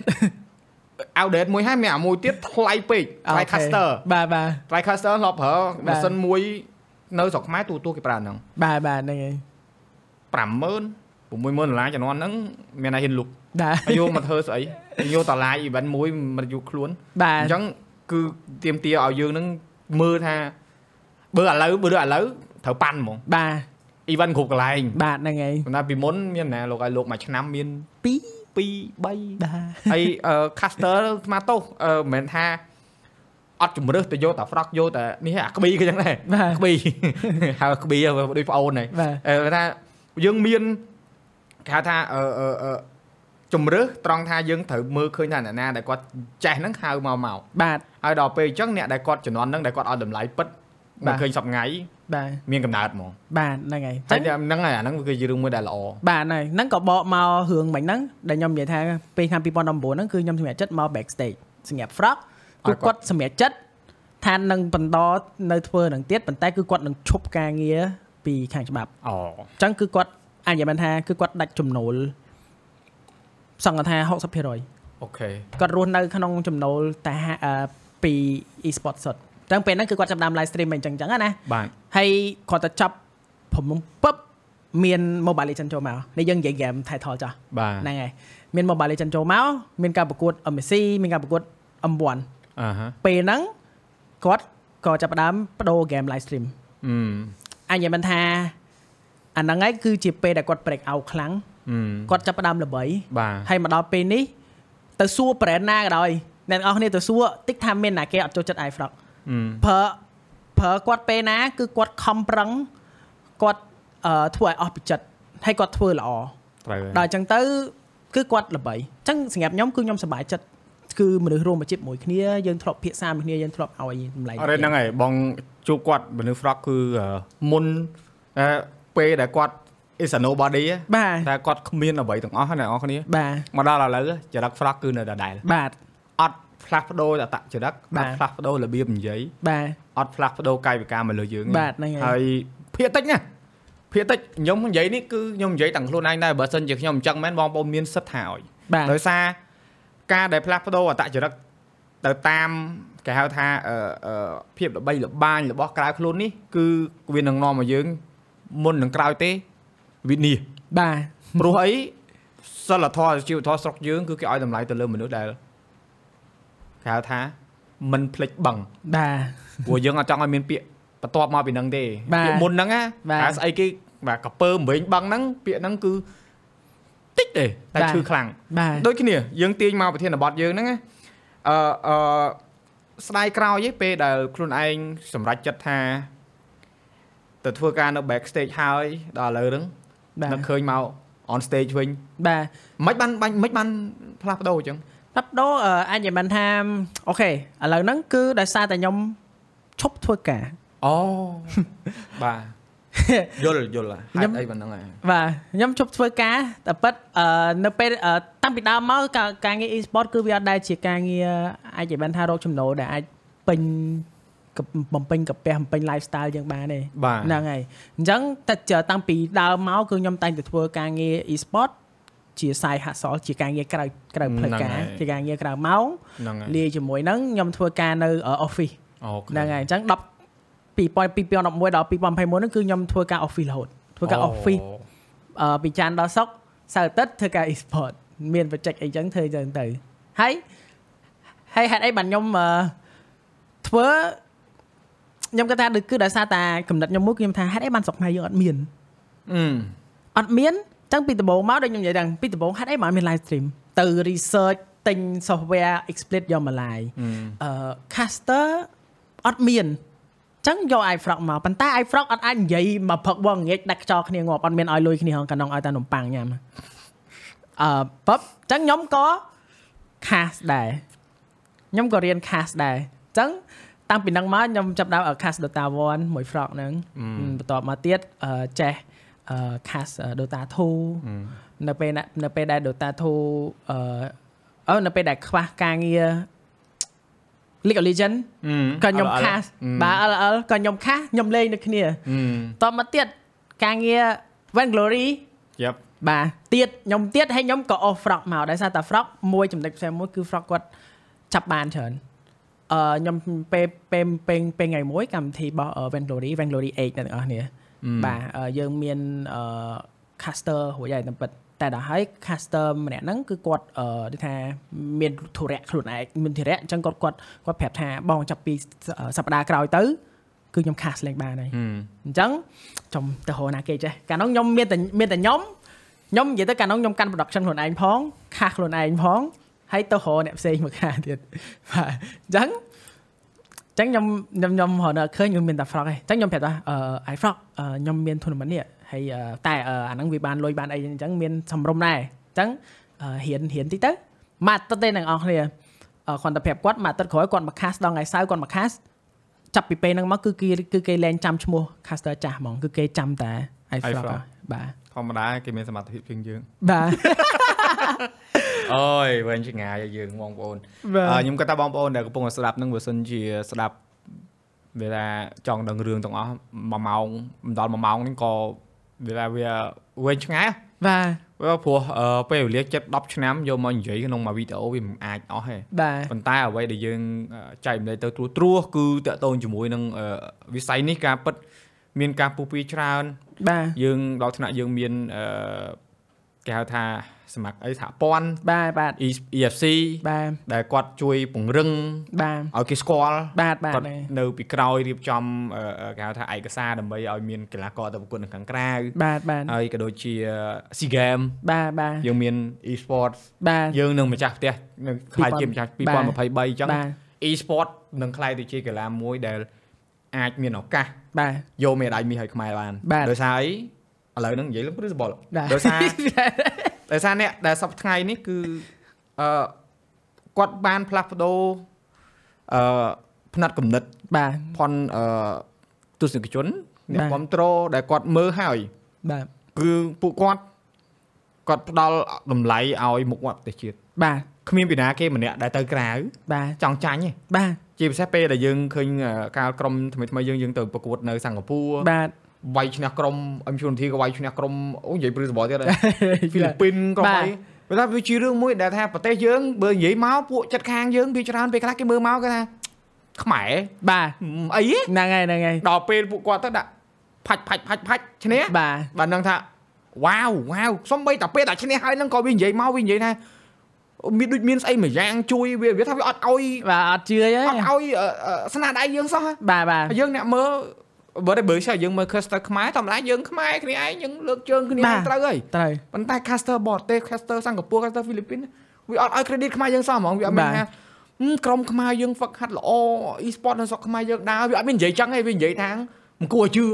outdate មួយហើយមានអាមួយទៀតថ្លៃពេកថ្លៃ caster
បាទបាទ
ថ្លៃ caster ធ្លាប់ប្រើ
បាទ
ម៉ាស៊ីនមួយនៅស្រុកខ្មែរទូទូគេប្រើហ្នឹង
បាទបាទហ្នឹងហើយ
50000 60000ដុល្លារជំនាន់ហ្នឹងមានតែហ៊ានលុក
បាទ
ហើយយកមកធ្វើស្អីយកតឡាយ event មួយមកយកខ្លួន
បាទ
អញ្ចឹងគឺទៀមទាឲ្យយើងហ្នឹងមើលថាបើឥឡូវបើដូចឥឡូវត្រូវប៉ាន់ហ្មង
បាទ
event គ្រប់កន្លែង
បាទហ្នឹងហើយ
ប៉ុន្តែពីមុនមានណាលោកឲ្យលោកមួយឆ្នាំមាន
ពីរ
2 3
បាទ
ហើយអឺ caster ស្មាតោសអឺមិនមែនថាអត់ជំរឹះទៅយកតែ frog យកតែនេះអាក្ប៊ីក៏ចឹងដែរ
បាទ
ក្ប៊ីហៅក្ប៊ីដូចប្អូនហ្នឹង
បាទ
អឺថាយើងមានគេហៅថាអឺអឺអឺជំរឹះត្រង់ថាយើងត្រូវមើលឃើញថាអ្នកណាដែលគាត់ចេះហ្នឹងហៅមកមក
បាទ
ហើយដល់ពេលអញ្ចឹងអ្នកដែលគាត់ជំនាន់ហ្នឹងដែលគាត់ឲ្យតម្លៃពិត
បា
មក
ទ
ឃើញសប្ងៃ
បាទ
មានកំណើតហ្មង
បាទហ្នឹងហើយ
ហើយហ្នឹងហើយអាហ្នឹងវាគឺជារឿងមួយដែលល្អ
បាទហ្នឹងហើយហ្នឹងក៏បកមករឿងមិញហ្នឹងដែលខ្ញុំនិយាយថាពេលឆ្នាំ2019ហ្នឹងគឺខ្ញុំសម្រេចចិត្តមក backstage សម្រាប់ frog គឺគាត់សម្រេចចិត្តថានឹងបន្តនៅធ្វើនឹងទៀតប៉ុន្តែគឺគាត់នឹងឈប់ការងារពីខាងច្បាប់
អូ
អញ្ចឹងគឺគាត់អាចនិយាយបានថាគឺគាត់ដាច់ចំណូលសង្កត់ថា60%
អូខេ
គាត់រស់នៅក្នុងចំណូលតែហាអឺពី e-sport សុទ្ធ អញ្ចឹងពេលហ្នឹងគឺគាត់ចាប់ផ្ដើម live stream អញ្ចឹងអញ្ចឹងណា
បាទ
ហើយគាត់ទៅចាប់ប្រមុំពឹបមាន Mobile Legends ចូលមកនេះយើងនិយាយ game title ចាស់
បាទ
ហ្នឹងហើយមាន Mobile Legends ចូលមកមានការប្រកួត MSC មានការប្រកួត M1
អាហា
ពេលហ្នឹងគាត់ក៏ចាប់ផ្ដើមបដូរ game live stream
អឺ
អញនិយាយមិនថាអាហ្នឹងហើយគឺជាពេលដែលគាត់ break out ខ្លាំង
អឺ
គាត់ចាប់ផ្ដើមល្បី
បាទ
ហើយមកដល់ពេលនេះទៅសួរ brand ណាក៏ដោយអ្នកទាំងអស់គ្នាទៅសួរតិចថាមានណាគេអត់ចូលចិត្ត iFrog
អឺ
ប្រើប្រើគាត់ពេលណា គឺគាត់ខំប្រឹងគាត់អឺធ្វើឲ្យអស់ពីចិត្តហើយគាត់ធ្វើល្អ
ត្រូវហើយ
ដល់អញ្ចឹងទៅ គឺគាត់ល្បីអញ្ចឹងសម្រាប់ខ្ញុំគឺខ្ញុំសប្បាយចិត្តគឺមនុស្សរួមអាជីពមួយគ្នាយើងធ្លាប់ភាសាមួយគ្នាយើងធ្លាប់ឲ្យតម្លៃ
អរេហ្នឹងហើយបងជួបគាត់មនុស្ស frog គឺអឺមុនអឺពេលដែលគាត់ is a nobody ហ៎
បាទ
តែគាត់គ្មានអ្វីទាំងអស់ណាអ្នកនរគ្នា
បាទ
មកដល់ឥឡូវចរិត frog គឺនៅដដែល
បាទ
អត់ ផ្លាស់ប្ដូរអត្តចរិត
បា
អ
ទ
ត់ផ្លាស់ប្ដូររបៀបនិយាយ
បាទ
អត់ផ្លាស់ប្ដូរកាយវិការមកលើយើងទេ
បាទហ្នឹងហើយ
ហើយភាគតិចណាភាគតិចខ្ញុំនិយាយនេះគឺខ្ញុំនិយាយទាំងខ្លួនឯងដែរបើសិនជាខ្ញុំអញ្ចឹងមែនបងប្អូនមានសិទ្ធថាឲ្យ
បាទ
ដោយសារការដែលផ្លាស់ប្ដូរអត្តចរិតទៅតាមគេហៅថាអឺអឺភាពល្បីល្បាញរបស់ក្រៅខ្លួននេះគឺវានឹងនាំមកយើងមុននឹងក្រោយទេវិនិច្ឆ័យ
បាទ
ព្រោះអីសិលធម៌ជីវធម៌ស្រុកយើងគឺគេឲ្យតម្លៃទៅលើមនុស្សដែលគេគេ ហៅថាមិនភ្លេចបឹង
បាទ
ព្រោះយើងអត់ចង់ឲ្យមានពាក្យបន្ទាប់មកពីហ្នឹងទេ
បាទ
ពាក្យមុនហ្នឹងណា
បាទ
ហៅស្អីគេបាទកពើម្វែងបឹងហ្នឹងពាក្យហ្នឹងគឺតិចទេតែ
បាទ
ឈឺខ្លាំង
បាទ
ដូចគ្នាយើងទាញមកប្រធានបទយើងហ្នឹងណាអឺអឺស្ដាយក្រោយឯងពេលដែលខ្លួនឯងសម្រេចចិត្តថាទៅធ្វើការនៅ backstage ហើយដល់ឥឡូវហ្នឹង
បាទ
នឹកឃើញមក on stage វិញ
បាទ
មិនបានបាញ់មិនបានផ្លាស់ប្ដូរអញ្ចឹង
ផ្លាប់ដោអឺអាចនិយាយបានថាអូខេឥឡូវហ្នឹងគឺដោយសារតែខ្ញុំឈប់ធ្វើការ
អូបាទយល់យល់ហេ
ខ្ញុំ
តុអីប៉ុណ្ណឹងហ៎
បាទខ្ញុំឈប់ធ្វើការតែប៉ិតអឺនៅពេលអឺតាំងពីដើមមកការការងារ e-sport គឺវាអត់ដែលជាការងារអាចនិយាយបានថារកចំណូលដែលអាចពេញកបំពេញកាពះបំពេញ lifestyle យើងបានទេ
បាទ
ហ្នឹងហើយអញ្ចឹងតែចតាំងពីដើមមកគឺខ្ញុំតែងតែធ្វើការងារ e-sport ជា side hustle ជាការងារក្រៅក្រៅផ្លូវការជាការងារក្រៅម៉ោង
ហ្នឹងហើយ
លាយជាមួយហ្នឹងខ្ញុំធ្វើការនៅ office
អូខេ
ហ្នឹងហើយអញ្ចឹង10 2011ដល់2021ហ្នឹងគឺខ្ញុំធ្វើការ office រហូតធ្វើការ office អឺពីច័ន្ទដល់សុក្រសៅរ៍អាទិត្យធ្វើការ e-sport មាន project អីចឹងធ្វើចឹងទៅហើយហើយហេតុអីបានខ្ញុំអឺធ្វើខ្ញុំគាត់ថាដូចគឺដោយសារតែកំណត់ខ្ញុំមួយគឺខ្ញុំថាហេតុអីបានស្រុកខ្មែរយើងអត់មាន
អឺ
អត់មាន ចឹងពីដំបូងមកដូចខ្ញុំនិយាយហ្នឹងពីដំបូងហេតុអីបានមាន live stream ទៅ research ទិញ software explit យកមក live អឺ caster អត់មានចឹងយក iFrog មកប៉ុន្តែ iFrog អត់អាចនិយាយមកផឹកបងងាកដាច់ខ្យល់គ្នាងាប់អត់មានឲ្យលុយគ្នាហងកណ្ដងឲ្យតែនំប៉័ងញ៉ាំអឺបបចឹងខ្ញុំក៏ cast ដែរខ្ញុំក៏រៀន cast ដែរចឹងតាំងពីហ្នឹងមកខ្ញុំចាប់ដើម cast Dota 1មួយ Frog ហ្នឹងបន្ទាប់មកទៀតអឺចេះអឺ cast Dota 2នៅពេលណានៅពេលដែល Dota 2អឺអឺនៅពេលដែលខ្វះការងារ League of Legends ក៏ខ្ញុំ cast បាទ LL ក៏ខ្ញុំ cast ខ្ញុំលេងដូចគ្នា
អឺ
តបមកទៀតការងារ Vainglory
យ៉ាប់
បាទទៀតខ្ញុំទៀតហើយខ្ញុំក៏ off frog មកដោយសារតែ frog មួយចំណុចផ្សេងមួយគឺ frog គាត់ចាប់បានច្រើនអឺខ្ញុំពេលពេលពេលពេលថ្ងៃមួយកម្មវិធីរបស់ ờ, Vainglory Vainglory 8អ្នកទាំងអស់គ្នា បាទអឺយើងមានអឺ caster រួចហើយតែពិតតែដល់ហើយ caster ម្នាក់ហ្នឹងគឺគាត់អឺដូចថាមានធុរៈខ្លួនឯងមានធុរៈអញ្ចឹងគាត់គាត់គាត់ប្រាប់ថាបងចាប់ពីសប្តាហ៍ក្រោយទៅគឺខ្ញុំ cast លេងបានហើយ
អឺ
អញ្ចឹងចំទៅរកណាគេចេះកាលនោះខ្ញុំមានតែមានតែខ្ញុំខ្ញុំនិយាយទៅកាលនោះខ្ញុំកាន់ production ខ្លួនឯងផងខាសខ្លួនឯងផងហើយទៅរកអ្នកផ្សេងមកខាទៀតបាទអញ្ចឹងអញ្ចឹងខ្ញុំខ្ញុំខ្ញុំរកនៅឃើញខ្ញុំមានតែ frog ឯងអញ្ចឹងខ្ញុំប្រាប់ថាអឺ i frog អឺខ្ញុំមាន tournament នេះហើយអឺតែអឺអាហ្នឹងវាបានលុយបានអីអញ្ចឹងមានសម្រុំដែរអញ្ចឹងអឺរៀនរៀនតិចទៅមកអាទិត្យទេទាំងអស់គ្នាអឺគាត់ទៅប្រាប់គាត់មកអាទិត្យក្រោយគាត់មកខាសដល់ថ្ងៃសៅរ៍គាត់មកខាសចាប់ពីពេលហ្នឹងមកគឺគេគឺគេលែងចាំឈ្មោះ caster ចាស់ហ្មងគឺគេចាំតែ iFrog
iFrog
ហ៎បាទ
ធម្មតាគេមានសមត្ថភាពជាងយើង
បាទ
អូយវែងឆ្ងាយហើយយើងបងប្អូន
បាទ
អឺខ្ញុំគាត់ថាបងប្អូនដែលកំពុងតែស្ដាប់នឹងបើសិនជាស្ដាប់វាថាចង់ដឹងរឿងទាំងអស់1ម៉ោងមិនដល់1ម៉ោងនេះក៏វាថាវាវែងឆ្ងាយហ៎
បាទ
ព្រោះព្រោះអឺពេលវេលាចិត្ត10ឆ្នាំយកមកនិយាយក្នុងមួយវីដេអូវាមិនអាចអស់ទេ
បាទ
ប៉ុន្តែអ្វីដែលយើងអឺចែកម្លែកទៅត្រួសត្រាសគឺតកតូនជាមួយនឹងអឺវិស័យនេះការពិតមានការពុះពីច្រើន
បាទ
យើងដល់ថ្នាក់យើងមានអឺគេហៅថា សមាគមអីសហព័ន្ធ
បាទបាទ
E- EFC
បាទ
ដែលគាត់ជួយពង្រឹង
បាទ
ឲ្យគេស្គាល់
បាទបាទ
គាត់នៅពីក្រោយរៀបចំអឺអឺគេហៅថាឯកសារដើម្បីឲ្យមានកីឡាករទៅប្រកួតនៅខាងក្រៅ
បាទបាទ
ហើយក៏ដូចជា SEA Games
បាទបាទ
យើងមាន e-sports
បាទ
យើងនឹងម្ចាស់ផ្ទះនឹងខ្លាយជាម្ចាស់2023អញ្ចឹង
បាទ
e-sport នឹងខ្លាយទៅជាកីឡាមួយដែលអាចមានឱកាស
បាទ
យកមេដាយមាសឲ្យខ្មែរបាន
បាទ
ដោយសារអីឥឡូវហ្នឹងនិយាយលឹងព្រឹសបល
បាទ
ដោយសារ ដោយសារអ្នកដែលសប្តាហ៍ថ្ងៃនេះគឺអឺគាត់បានផ្លាស់ប្ដូរអឺផ្នែកកំណត់
បាទ
ផនអឺទស្សនិកជនអ្នក
បាទ
គ្រប់ត្រូលដែលគាត់មើលហើយ
បាទ
គឺពួកគាត់គាត់ផ្ដល់តម្លៃឲ្យមុខមាត់ប្រទេសជាតិ
បាទ
គ្មានពីណាគេម្នាក់ដែលទៅក្រៅ
បាទ
ចង់ចាញ់ទេ
បាទ
ជាពិសេសពេលដែលយើងឃើញអឺការក្រុមថ្មីថ្មីៗយើងយើងទៅប្រកួតនៅសិង្ហបុរី
បាទ
វាយឈ្នះក្រុមអឹមជួនធីក៏វាយឈ្នះក្រុមអូនិយាយព្រឺសបល់ទៀតហើយហ្វីលីពីនក្រុម
បាទ
អីព្រោះថាវាជារឿងមួយដែលថាប្រទេសយើងបើនិយាយមកពួកចិត្តខាងយើងវាច្រើនពេលខ្លះគេមើលមកគេថាខ្មែរ
បាទ
អីហ៎
ហ្នឹងហើយហ្នឹងហើយ
ដល់ពេលពួកគាត់ទៅដាក់ផាច់ផាច់ផាច់ផាច់ឈ្នះ
បាទ
បាទនឹងថាវ៉ាវវ៉ាវសំបីតែពេលតែឈ្នះហើយហ្នឹងក៏វានិយាយមកវានិយាយថាមានដូចមានស្អីមួយយ៉ាងជួយវាវាថាវាអត់ឲ្យ
បាទអត់ជឿទេ
អត់ឲ្យអឺអឺស្នាដៃយើងសោះ
បាទបាទ
ហើយយើងអ្នកមើល បើតែបើឆាយើងមើល caster ខ្មែរធម្មតាយើងខ្មែរគ្នាឯងយើងលើកជើងគ្នាត្រូវហើយ
ត្រូវ
ប៉ុន្តែ caster បរទេស caster សិង្ហបុរី caster ហ្វីលីពីនវាអត់ឲ្យ credit ខ្មែរយើងសោះហ្មងវាអត់មានថាក្រុមខ្មែរយើងហ្វឹកហាត់ល្អ e-sport នៅស្រុកខ្មែរយើងដើរវាអត់មាននិយាយចឹងទេវានិយាយថាមិនគួរជឿ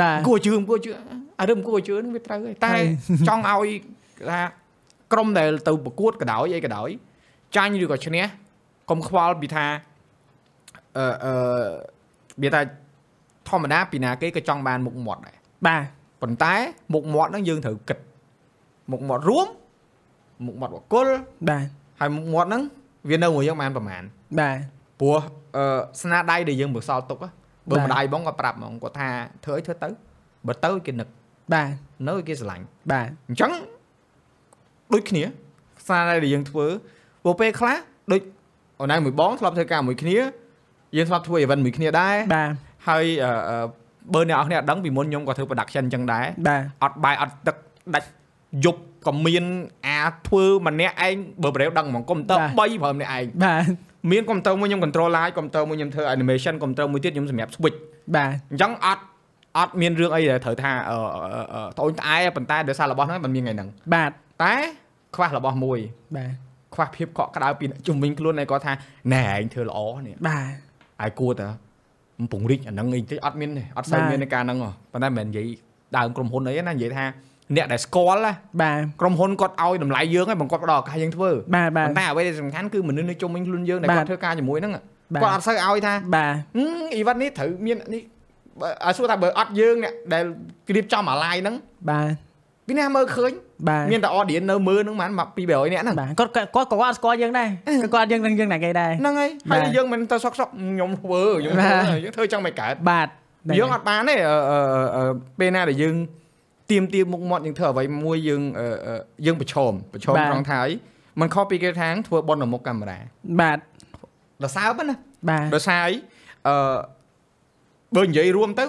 បាទ
គួរជឿមិនគួរជឿអារឿងមិនគួរជឿនឹងវាត្រូវហើយតែចង់ឲ្យថាក្រុមដែលទៅប្រកួតក៏ដោយអីក៏ដោយចាញ់ឬក៏ឈ្នះកុំខ្វល់ពីថាអឺអឺវាថា ធម្មតាពីណាគេក៏ចង់បានមុខមាត់ដែរ
បាទ
ប៉ុន្តែមុខមាត់ហ្នឹងយើងត្រូវគិតមុខមាត់រួមមុខមាត់បកគល
បាទ
ហើយមុខមាត់ហ្នឹងវានៅមួយយើងបានប្រហែល
បាទ
ព្រោះអឺស្នាដៃដែលយើងមើលសល់ទុកហ៎បើ
បាទ
ម្ដាយបងក៏ប្រាប់ហ្មងគាត់ថាធ្វើអីធ្វើទៅបើទៅគេនឹក
បាទ
នៅឲ្យគេស្រឡាញ់
បាទ
អញ្ចឹងដូចគ្នាស្នាដៃដែលយើងធ្វើព្រោះពេលខ្លះដូចអូនឯងមួយបងធ្លាប់ធ្វើការមួយគ្នាយើងធ្លាប់ធ្វើ event មួយគ្នាដែរ
បាទ
ហើយអឺអឺបើអ្នកនរគ្នាអត់ដឹងពីមុនខ្ញុំក៏ធ្វើ production អញ្ចឹងដែរ
បាទ
អត់បាយអត់ទឹកដាច់យប់ក៏មានអាធ្វើម្នាក់ឯងបើប្រេវដឹងហ្មងកុំព្យូទ័រ3ប្រើម្នាក់ឯង
បាទ
មានកុំព្យូទ័រមួយខ្ញុំ control live កុំព្យូទ័រមួយខ្ញុំធ្វើ animation កុំព្យូទ័រមួយទៀតខ្ញុំសម្រាប់ switch
បាទ
អញ្ចឹងអត់អត់មានរឿងអីដែលត្រូវថាអឺអឺអឺត្អូញត្អែប៉ុន្តែដោយសាររបស់ហ្នឹងมันមានថ្ងៃហ្នឹង
បាទ
តែខ្វះរបស់មួយ
បាទ
ខ្វះភាពកក់ក្ដៅពីអ្នកជំនាញខ្លួនឯងគាត់ថាណែឯងធ្វើល្អនេះ
បាទ
ហើយគួរតើកំ ពង្រីកអាហ្នឹងអីតិចអត់មានទេអត់សូវ
បាទ
មាននៃការហ្នឹងហ៎ប៉ុន្តែមិនមែននិយាយដើមក្រុមហ៊ុនអីណានិយាយថាអ្នកដែលស្គាល់ណា
បាទ
ក្រុមហ៊ុនគាត់ឲ្យតម្លៃយើងហើយបង្គាត់ផ្ដល់ឱកាសយើងធ្វើ
បាទបាទ
ប៉ុន្តែអ្វីដែលសំខាន់គឺមនុស្សនៅជុំវិញខ្លួនយើងដែល
បាទ
គាត់ធ្វើការជាមួយហ្នឹង
បាទ
គាត់អត់សូវឲ្យថា
បាទ
អឺអីវ៉ាន់នេះត្រូវមាននេះបើឲ្យសួរថាបើអត់យើងអ្នកដែលក្រៀបចំអាឡាយហ្នឹង
បាទ
ពីណាមើលឃើញ
បាទ
មានតែ audience នៅមើលហ្នឹងប្រហែល200នាក់ហ្នឹង
បាទគាត់គាត់គាត់ក៏គាត់អត់ស្គាល់យើងដែរគាត់យើងនឹងយើងណាគេដែរ
ហ្នឹងហើយហើយ
បាទ
យើងមិនទៅសុកសុកខ្ញុំធ្វើខ្ញុំ
បា
ធ្វើ
ទ
យើងធ្វើចង់មិនកើត
បាទ
យើងអត់បានទេអឺអឺអឺពេលណាដែលយើងទៀមទៀមមុខមាត់យើងធ្វើអ្វីមួយយើងអឺអឺយើងប្រឈមប្រឈមត្រង់ថាអីมันខុសពីគេថាធ្វើបននៅមុខកាមេរ៉ា
បាទ
ដល់សើបណា
បាទ
ដោយសារអីអឺបើនិយាយរួមទៅ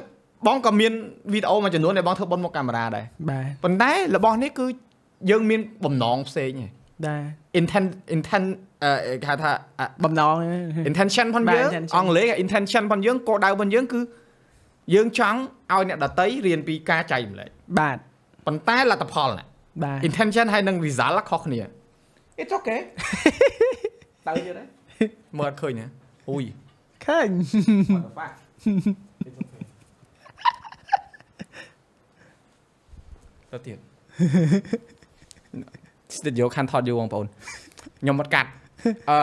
បងក៏មានវីដេអូមួយចំនួនដែលបងធ្វើបនមុខកាមេរ៉ាដែរ
បាទ
ប៉ុន្តែរបស់នេះគឺ យើងមានបំណងផ្សេងឯង
បាទ
intent intent អឺគេហៅថាអ
បំណង
intention ផង
បាទ
យើង
intention
អង់គ្លេស intention ផងយើងគោលដៅផងយើងគឺយើងចង់ឲ្យអ្នកដតីរៀនពីការចែកម្លែក
បាទ
ប៉ុន្តែលទ្ធផលណា
បាទ
intention ហើយនឹង result ខុសគ្នា It's okay តើយល់ទេមើលអត់ឃើញណាអូយ
ឃើញ
What the fuck? It's okay ទៅទៀត ស្ទិតយកខាន់ថតយូរបងប្អូនខ្ញុំអត់កាត់អឺ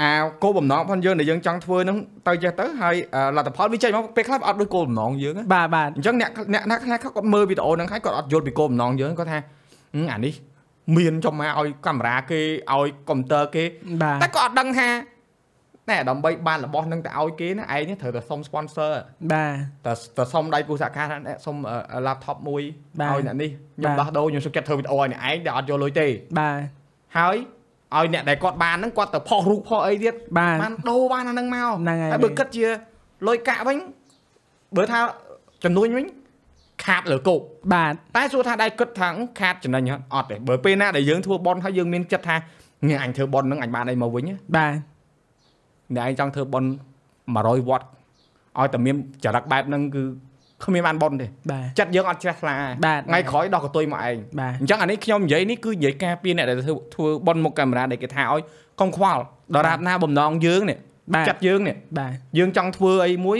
អាគោលបំណងផងយើងដែលយើងចង់ធ្វើហ្នឹងទៅចេះទៅហើយអឺលទ្ធផលវាចេញមកពេលខ្លះវាអត់ដូចគោលបំណងយើងណា
បាទបាទ
អញ្ចឹងអ្នកអ្នកអ្នកខ្លះគាត់មើលវីដេអូហ្នឹងហើយគាត់អត់យល់ពីគោលបំណងយើងគាត់ថាហឹមអានេះមានចំមកឲ្យកាមេរ៉ាគេឲ្យកុំព្យូទ័រគេ
បាទ
តែគាត់អត់ដឹងថា តែដើម្បីបានរបស់ហ្នឹងទៅឲ្យគេណាឯងនេះត្រូវតែសុំ sponsor
បាទ
តែតែសុំដៃគូសហការថាអ្នកសុំអឺ laptop មួយ
បាទ
ឲ្យអ្នកនេះខ្ញុំ
បាទ
ដោះដូរខ្ញុំសុខចិត្តធ្វើវីដេអូឲ្យអ្នកឯងដែលអត់យកលុយទេ
បាទ
ហើយឲ្យអ្នកដែលគាត់បានហ្នឹងគាត់ទៅផុសរូបផុសអីទៀត
បាទ
បានដូរបានអាហ្នឹងមក
ហ្នឹងហើយ
ហើយបើគិតជាលុយកាក់វិញបើថាចំនួនវិញខាតលើគោក
បាទ
តែសួរថាដៃគិតថាខាតចំណេញអត់អត់ទេបើពេលណាដែលយើងធ្វើបនហើយយើងមានចិត្តថាញ៉ាអញធ្វើបនហ្នឹងអញបានអីមកវិញណា
បាទ
អ្នកឯងចង់ធ្វើបន100វ៉ាត់ឲ្យតែមានចរិតបែបហ្នឹងគឺគ្មានបានបនទេ
បាទ
ចិត្តយើងអត់ជ្រះថ្លា
បាទ
ថ្ងៃក្រោយដោះកតុយមកឯង
បាទ
អញ្ចឹងអានេះខ្ញុំនិយាយនេះគឺនិយាយការពារអ្នកដែលធ្វើធ្វើបនមុខកាមេរ៉ាដែលគេថាឲ្យកុំខ្វល់ដរាបណាបំណងយើងនេះ
បាទ
ចិត្តយើងនេះ
បាទ
យើងចង់ធ្វើអីមួយ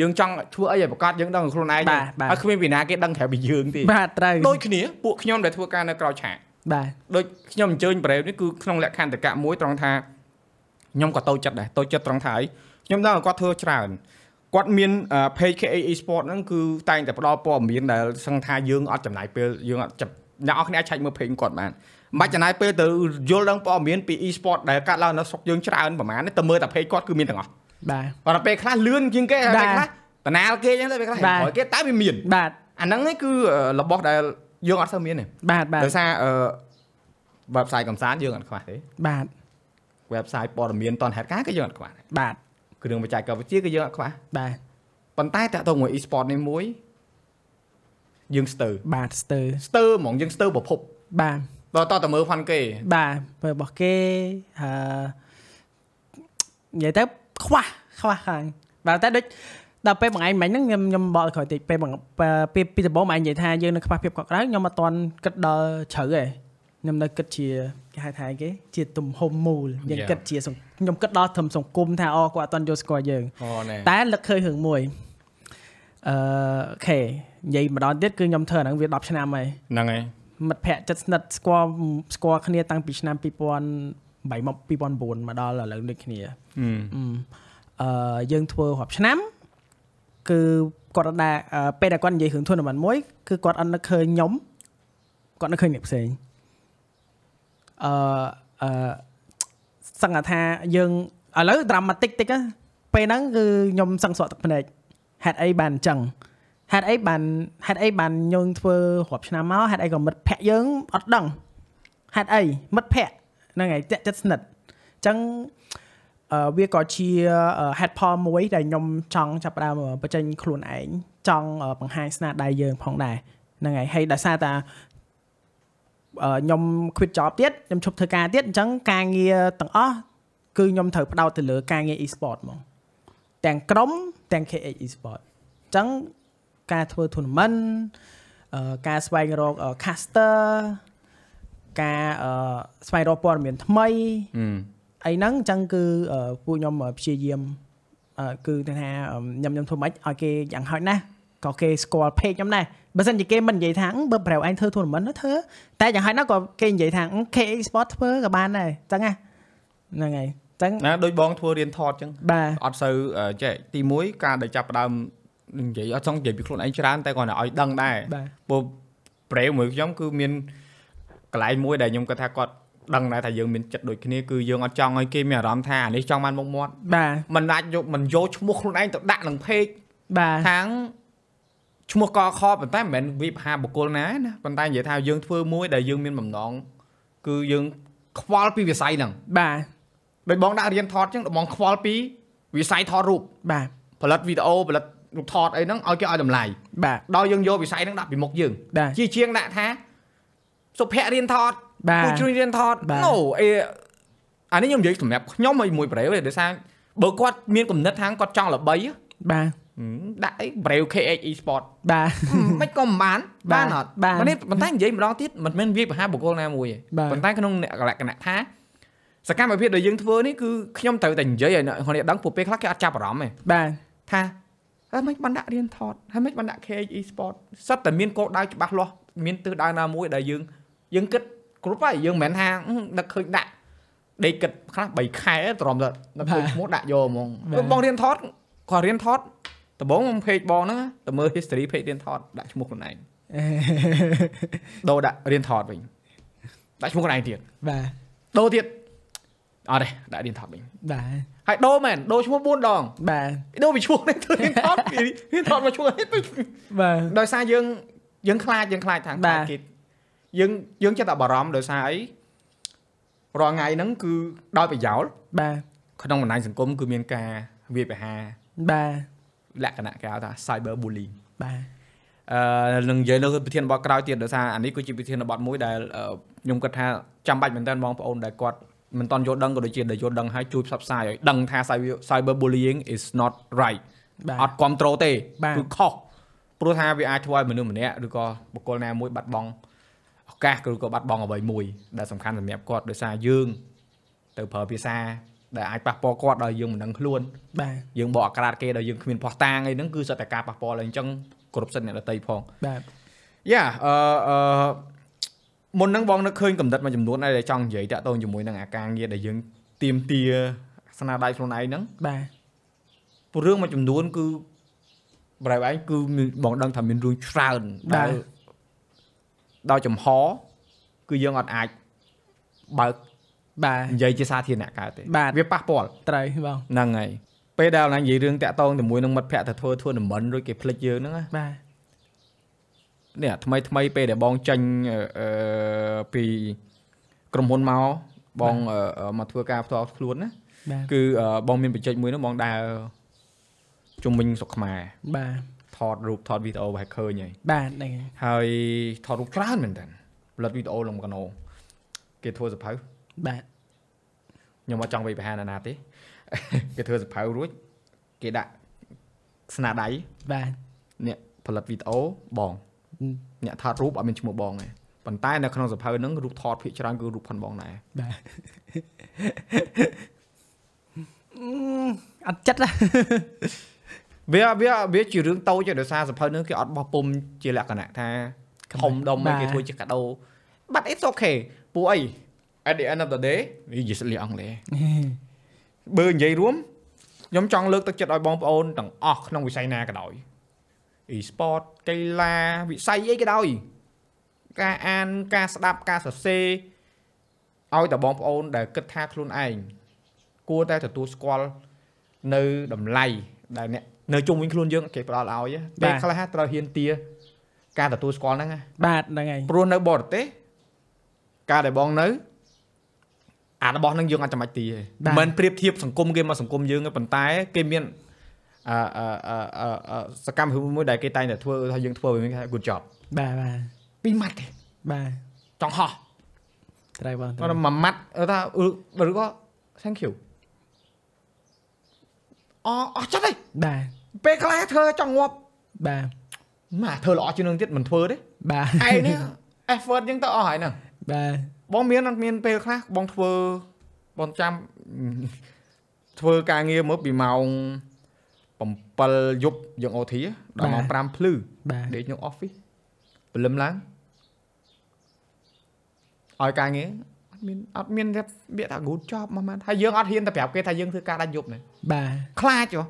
យើងចង់ធ្វើអីឲ្យប្រកាសយើងដឹងខ្លួនឯង
បាទបាទ
ហើយគ្មានពីណាគេដឹងក្រៅពីយើងទេ
បាទត្រូវ
ដូចគ្នាពួកខ្ញុំដែលធ្វើការនៅក្រៅឆាក
បាទ
ដូចខ្ញុំអញ្ជើញប្រេវនេះគឺក្នុងលក្ខន្តិកៈមួយត្រង់ថា ខ្ញុំក៏តូចចិត្តដែរតូចចិត្តត្រង់ថាអីខ្ញុំដឹងថាគាត់ធ្វើច្រើនគាត់មានអឺ page KA Esport ហ្នឹងគឺតែងតែផ្ដល់ព័ត៌មានដែលសឹងថាយើងអត់ចំណាយពេលយើងអត់ចាប់អ្នកនរគ្នាអាចឆែកមើល page គាត់បានមិនបាច់ចំណាយពេលទៅយល់ដឹងព័ត៌មានពី e-sport ដែលកាត់ឡើងនៅស្រុកយើងច្រើនប្រហែលនេះទៅមើលតែ page គាត់គឺមានទាំងអស់
បាទ
ប៉ុន្តែពេលខ្លះលឿនជាងគេហើយ
បាទ
ពេលខ្លះបណាលគេអញ្ចឹងទៅពេលខ្លះ
បាទ
ក្រោយគេតែវាមាន
បាទ
អាហ្នឹងឯងគឺរបស់ដែលយើងអត់សូវមានទេ
បាទបាទ
ដោយសារអឺ website កំសាន្តយើងអត់ខ្វះទេ
បាទ
website ព័ត៌មានតនហេតុការណ៍ក៏យើងអត់ខ្វះដែរ
បាទ
គ្រឿងបច្ចេកវិទ្យាក៏យើងអត់ខ្វះ
បាទ
ប៉ុន្តែតើតើមួយ e-sport នេះមួយយើងស្ទើរ
បាទស្ទើរ
ស្ទើរហ្មងយើងស្ទើរប្រភព
បាទ
តតតមើលផាន់គេ
បាទពេលរបស់គេអឺនិយាយទៅខ្វះខ្វះខាងបាទតែដូចដល់ពេលបងឯងមិញហ្នឹងខ្ញុំខ្ញុំបកក្រោយតិចពេលបងពេលពីដំបូងបងឯងនិយាយថាយើងនឹងខ្វះភាពកក់ក្ដៅខ្ញុំអត់ទាន់គិតដល់ជ្រៅទេ ខ្ញុំនៅគិតជាគេហៅថាអីគេជាទំហំមូលយើង
Yeah.
គិតជាសង្ខ្ញុំគិតដល់ធំសង្គមថាអូគាត់អត់ទាន់យល់ស្គាល់យើង
អូណែ
តែលឹកឃើញរឿងមួយអឺអូខេនិយាយម្ដងទៀតគឺខ្ញុំធ្វើអាហ្នឹងវា10ឆ្នាំហើយ
ហ្នឹងហើយ
មិត្តភ័ក្តិចិត្តស្និទ្ធស្គាល់ស្គាល់គ្នាតាំងពីឆ្នាំ2008មក2009មកដល់ឥឡូវដូចគ្នា
ហឹម
អឺអឺយើងធ្វើរាប់ឆ្នាំគឺគាត់អត់ដែរអឺពេលដែលគាត់និយាយរឿង tournament មួយគឺគាត់អត់នឹកឃើញខ្ញុំគាត់នឹកឃើញអ្នកផ្សេង អឺអឺសង្កត់ថាយើងឥឡូវ dramatic តិចណាពេលហ្នឹងគឺខ្ញុំសង្សក់ទឹកភ្នែកហេតុអីបានអញ្ចឹងហេតុអីបានហេតុអីបានយើងធ្វើរាប់ឆ្នាំមកហេតុអីក៏មិត្តភ័ក្តិយើងអត់ដឹងហេតុអីមិត្តភ័ក្តិហ្នឹងហើយតាក់ចិត្តស្និទ្ធអញ្ចឹងអឺវាក៏ជាអឺ head point មួយដែលខ្ញុំចង់ចាប់ផ្ដើមបញ្ចេញខ្លួនឯងចង់អឺបង្ហាញស្នាដៃយើងផងដែរហ្នឹងហើយហើយដោយសារតាអឺ ខ្ញុំ quit job ទៀតខ្ញុំឈប់ធ្វើការទៀតអញ្ចឹងការងារទាំងអស់គឺខ្ញុំត្រូវផ្ដោតទៅលើការងារ e-sport ហ្មងទាំងក្រុមទាំង KH e-sport អញ្ចឹងការធ្វើ tournament អឺការស្វែងរកអឺ caster ការអឺស្វែងរកព័ត៌មានថ្មី
ហឹម
អីហ្នឹងអញ្ចឹងគឺអឺពួកខ្ញុំអឺព្យាយាមអឺគឺថាអឺខ្ញុំខ្ញុំធ្វើម៉េចឲ្យគេយ៉ាងហោចណាស់ ក៏គេស្គាល់ page ខ្ញុំដែរបើសិនជាគេមិននិយាយថាអឺបើប្រៅឯងធ្វើ tournament ទៅធ្វើតែយ៉ាងហោចណាស់ក៏គេនិយាយថាអឺ KE Sport ធ្វើក៏បានដែរអញ្ចឹងណាហ្នឹងហើយអញ្ចឹង
ណាដូចបងធ្វើរៀនថតអញ្ចឹង
បាទ
អត់សូវអឺចេះទី1ការដែលចាប់ផ្ដើមនិយាយអត់ចង់និយាយពីខ្លួនឯងច្រើនតែគាត់តែឲ្យដឹងដែរ
បាទ
ព្រោះប្រេវមួយខ្ញុំគឺមានកន្លែងមួយដែលខ្ញុំគាត់ថាគាត់ដឹងដែរថាយើងមានចិត្តដូចគ្នាគឺយើងអត់ចង់ឲ្យគេមានអារម្មណ៍ថាអានេះចង់បានមុខមាត់
បាទ
មិនអាចយកមិនយកឈ្មោះខ្លួនឯងទៅដាក់នឹង page
បាទ
ខាង ឈ្មោះកខប៉ុន្តែមិនមែនវិបហាបុគ្គលណាណាប៉ុន្តែនិយាយថាយើងធ្វើមួយដែលយើងមានបំណងគឺយើងខ្វល់ពីវិស័យហ្នឹង
បាទ
ដូចបងដាក់រៀនថតអញ្ចឹងបងខ្វល់ពីវិស័យថតរូប
បាទ
ផលិតវីដេអូផលិតរូបថតអីហ្នឹងឲ្យគេឲ្យតម្លៃ
បាទ
ដល់យើងយកវិស័យហ្នឹងដាក់ពីមុខយើង
បាទ
ជាជាងដាក់ថាសុភ័ក្ររៀនថត
បាទ
ពូជួយរៀនថត
បាទ
no អេអានេះខ្ញុំនិយាយសម្រាប់ខ្ញុំឲ្យមួយប្រេវទេដោយសារបើគាត់មានគំនិតថាគាត់ចង់ល្បី
បាទ
ហឹម ដាក់អីប្រេវ KH e-sport
បាទ
មិនក៏មិនបាន
បាទ
បានអត់
បាទ
នេះប៉ុន្តែនិយាយម្ដងទៀតមិនមែនវាបហាបុគ្គលណាមួយទេ
បាទ
ប៉ុន្តែក្នុងអ្នកលក្ខណៈថាសកម្មភាពដែលយើងធ្វើនេះគឺខ្ញុំត្រូវតែនិយាយឲ្យអ្នកគ្នាដឹងពួកពេលខ្លះគេអត់ចាប់អារម្មណ៍ទេ
បាទ
ថាហើយមិនបានដាក់រៀនថតហើយមិនបានដាក់ KH e-sport សិតតែមានគោលដៅច្បាស់លាស់មានទិសដៅណាមួយដែលយើងយើងគិតគ្រប់ហើយយើងមិនមែនថាអឺដឹកឃើញដាក់ដេកគិតខ្លះ3ខែត្រឹមតែដឹកឃើញឈ្មោះដាក់យកហ្មង
បាទ
បងរៀនថតគាត់រៀនថត ដំបូងខ្ញុំ page បងហ្នឹងទៅមើល history page រៀនថតដាក់ឈ្មោះខ្លួនឯងដូរដាក់រៀនថតវិញដាក់ឈ្មោះខ្លួនឯងទៀត
បាទ
ដូរទៀតអត់ទេដាក់រៀនថតវិញ
បាទ
ហើយដូរមែនដូរឈ្មោះ4ដង
បាទ
ដូរពីឈ្មោះនេះទៅរៀនថតពីរៀនថតមកឈ្មោះនេះទៅ
បាទ
ដោយសារយើងយើងខ្លាចយើងខ្លាចខាងខ្លាច
បាទ
គេយើងយើងចិត្តតែបារម្ភដោយសារអីរាល់ថ្ងៃហ្នឹងគឺដោយប្រយោល
បាទ
ក្នុងបណ្ដាញសង្គមគឺមានការវាយប្រហារ
បាទ
លក្ខណៈគេហៅថា cyber bullying
បាទ
អឺនឹងនិយាយនៅប្រធានបទក្រោយទៀតដោយសារអានេះគឺជាប្រធានបទមួយដែលអឺខ្ញុំគិតថាចាំបាច់មែនទែនបងប្អូនដែលគាត់មិនតន់យល់ដឹងក៏ដូចជាដែលយល់ដឹងហើយជួយផ្សព្វផ្សាយឲ្យដឹងថា cyber cyber bullying is not right
បាទ
អត់គ្រប់ត្រូលទេ
បាទ
គឺខុសព្រោះថាវាអាចធ្វើឲ្យមនុស្សម្នាក់ឬក៏បុគ្គលណាមួយបាត់បង់ឱកាសឬក៏បាត់បង់អ្វីមួយដែលសំខាន់សម្រាប់គាត់ដោយសារយើង ទៅប្រើភាសា ដែលអាចប៉ះពាល់គាត់ដោយយើងមិនដឹងខ្លួន
បាទ
យើងបកអាក្រាតគេដោយយើងគ្មានភ័ស្តុតាងអីហ្នឹងគឺសិតតែការប៉ះពាល់ហើយអញ្ចឹងគ្រប់សិទ្ធិអ្នកដតីផង
បាទ
យ៉ាអឺអឺមុនហ្នឹងបងនឹកឃើញកំណត់មួយចំនួនដែលចង់និយាយតាក់ទងជាមួយនឹងអាការងារដែលយើងទៀមទាស្នាដៃខ្លួនឯងហ្នឹង
បាទ
ព្រោះរឿងមួយចំនួនគឺប្រែឯងគឺមានបងដឹងថាមានរឿងច្រើនដែលដោយចំហគឺយើងអត់អាចបើក
បាទ
និយាយជាសាធារណៈកើតទេ
បាទ
វាប៉ះពាល់
ត្រូវបង
ហ្នឹងហើយពេលដែលណានិយាយរឿងតាក់ទងជាមួយនឹងមិត្តភ័ក្តិទៅធ្វើធ្វើតំបន់រួចគេភ្លេចយើងហ្នឹងណា
បាទ
នេះថ្មីថ្មីពេលដែលបងចាញ់អឺអឺពីក្រុមហ៊ុនមកបងអឺអឺមកធ្វើការផ្ទាល់ខ្លួនណា
បាទ
គឺអឺបងមានបច្ចេកមួយហ្នឹងបងដើរជុំវិញស្រុកខ្មែរ
បាទ
ថតរូបថតវីដេអូប្រហែលឃើញហើយ
បាទហ្នឹងហើយ
ហើយថតរូបច្រើនមែនតើផលិតវីដេអូលំកណោគេធ្វើសភៅ
បាទ
ខ្ញុំអត់ចង់វិបហានណាទេគេធ្វើសភៅរួចគេដាក់ស្នាដៃ
បាទ
អ្នកផលិតវីដេអូបងអ្នកថតរូបអត់មានឈ្មោះបងទេប៉ុន្តែនៅក្នុងសភៅហ្នឹងរូបថតភាគច្រើនគឺរូបផាន់បងដែរ
បាទអត់ចិត្តណា
វាវាវាជារឿងតូចទេដោយសារសភៅហ្នឹងគេអត់បោះពុំជាលក្ខណៈថាធំដុំឲ្យគេធ្វើជាកាដូ but it's okay ពួកអី at the end of the day និយាយស្លៀកអង់គ្លេសបើនិយាយរួមខ្ញុំចង់លើកទឹកចិត្តឲ្យបងប្អូនទាំងអស់ក្នុងវិស័យណាក៏ដោយ e-sport កីឡាវិស័យអីក៏ដោយការអានការស្ដាប់ការសរសេរឲ្យតែបងប្អូនដែលគិតថាខ្លួនឯងគួរតែទទួលស្គាល់នៅតម្លៃដែលអ្នកនៅជុំវិញខ្លួនយើងគេផ្ដល់ឲ្យពេលខ្លះត្រូវហ៊ានទាការទទួលស្គាល់ហ្នឹងណា
បាទហ្នឹងហើយ
ព្រោះនៅបរទេសការដែលបងនៅ អារបស់ហ្នឹងយើងអាចចាំបាច់ទីទេមិនប្រៀបធៀបសង្គមគេមកសង្គមយើងទេប៉ុន្តែគេមានអឺអឺអឺអឺអឺសកម្មភាពមួយដែលគេតែងតែធ្វើថាយើងធ្វើវាគេថា good job
បាទបាទ
ពីរម៉ាត់ទេ
បាទ
ចង់ហោះ
ត្រូវបងត្រូវ
គាត់មួយម៉ាត់ថាឬក៏ thank you អអស់ចិត្តទេ
បាទ
ពេលខ្លះធ្វើចង់ងាប់
បាទ
ម៉ាធ្វើល្អជាងនឹងទៀតមិនធ្វើទេ
បាទ
ឯនេះ effort យើងទៅអស់ហើយហ្នឹង
បាទ
បងមានអត់មានពេលខ្លះបងធ្វើបងចាំធ្វើការងារមើលពីម៉ោង7យប់យើង OT ដល់ម៉ោង5ភ្លឺ
បាទ
ដេកនៅ office ព្រលឹមឡើងឲ្យការងារអត់មានអត់មានតែវាថា good job មកម៉ាត់ហើយយើងអត់ហ៊ានទៅប្រាប់គេថាយើងធ្វើការដាច់យប់ណា
បាទ
ខ្លាចហ៎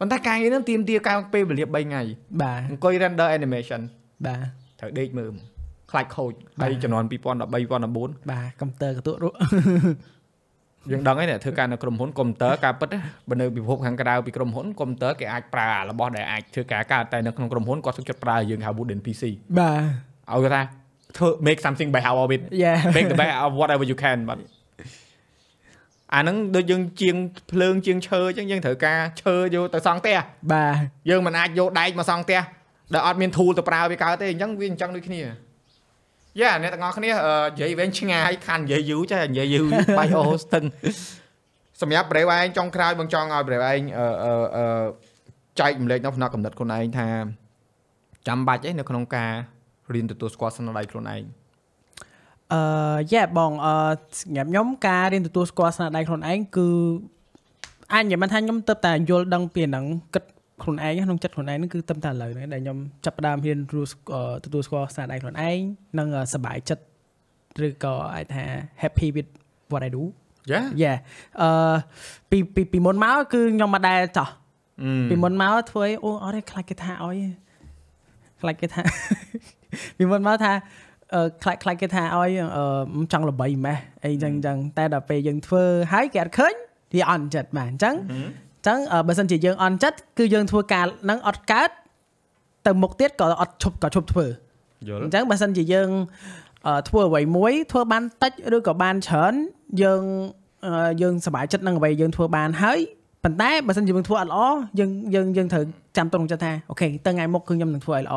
ប៉ុន្តែការងារហ្នឹងទៀមទាការពេលវេលា3ថ្ងៃ
បាទ
អង្គុយ render animation
បាទ
ត្រូវដេកមើលហ្មង ខ្លាចខូចហើយជំនាន់2013 2014
បាទកុំព្យូទ័រកតុករក់
យើងដឹងហើយអ្នកធ្វើការនៅក្រុមហ៊ុនកុំព្យូទ័រការពិតណាបើនៅពិភពខាងក្រៅពីក្រុមហ៊ុនកុំព្យូទ័រគេអាចប្រើរបស់ដែលអាចធ្វើការកើតតែនៅក្នុងក្រុមហ៊ុនគាត់សុខចិត្តប្រើយើងហៅ wooden PC
បាទ
ឲ្យគាត់ថាធ្វើ make something by how of it
យ៉ា
make the best of whatever you can បាទអាហ្នឹងដូចយើងជាងភ្លើងជាងឈើអញ្ចឹងយើងត្រូវការឈើយកទៅសង់ផ្ទះ
បាទ
យើងមិនអាចយកដែកមកសង់ផ្ទះដែលអត់មាន tool ទៅប្រើវាកើតទេអញ្ចឹងវាអញ្ចឹងដូចគ្នា យ៉ាអ្នកទាំងអស់គ្នាអឺនិយាយវែងឆ្ងាយខាននិយាយយូរចេះនិយាយយូរបាយអូស្ទឹងសម្រាប់ប្រេវឯងចុងក្រោយបងចង់ឲ្យប្រេវឯងអឺអឺអឺចែកម្លែកនៅផ្នែកកំណត់ខ្លួនឯងថាចាំបាច់ឯងនៅក្នុងការរៀនទទួលស្គាល់ស្នាដៃខ្លួនឯង
អឺយ៉ាបងអឺសម្រាប់ខ្ញុំការរៀនទទួលស្គាល់ស្នាដៃខ្លួនឯងគឺអាចនិយាយមិនថាខ្ញុំទៅតែយល់ដឹងពីហ្នឹងគិត ខ្លួនឯងក្នុងចិត្តខ្លួនឯងហ្នឹងគឺទៅតែឥឡូវហ្នឹងដែលខ្ញុំចាប់ផ្ដើមរៀនទទួលស្គាល់ទទួលស្គាល់ស្នាដៃខ្លួនឯងនិងសប្បាយចិត្តឬក៏អាចថា happy with what I do
យ៉ា
យ៉ាអឺពីពីពីមុនមកគឺខ្ញុំមិនដែលចោះពីមុនមកធ្វើអីអូអត់ទេខ្លាចគេថាឲ្យខ្លាចគេថាពីមុនមកថាអឺខ្លាចខ្លាចគេថាឲ្យអឺមិនចង់ល្បីម៉េះអីចឹងចឹងតែដល់ពេលយើងធ្វើហើយគេអត់ឃើញវាអន់ចិត្តបាទអញ្ចឹងអញ្ចឹងអឺបើសិនជាយើងអន់ចិត្តគឺយើងធ្វើការនឹងអត់កើតទៅមុខទៀតក៏អត់ឈប់ក៏ឈប់ធ្វើ
យល់
អញ្ចឹងបើសិនជាយើងអឺធ្វើអ្វីមួយធ្វើបានតិចឬក៏បានច្រើនយើងអឺយើងសប្បាយចិត្តនឹងអ្វីយើងធ្វើបានហើយប៉ុន្តែបើសិនជាយើងធ្វើអត់ល្អយើងយើងយើងត្រូវចាំទុកក្នុងចិត្តថាអូខេទៅថ្ងៃមុខគឺខ្ញុំនឹងធ្វើឲ្យល្អ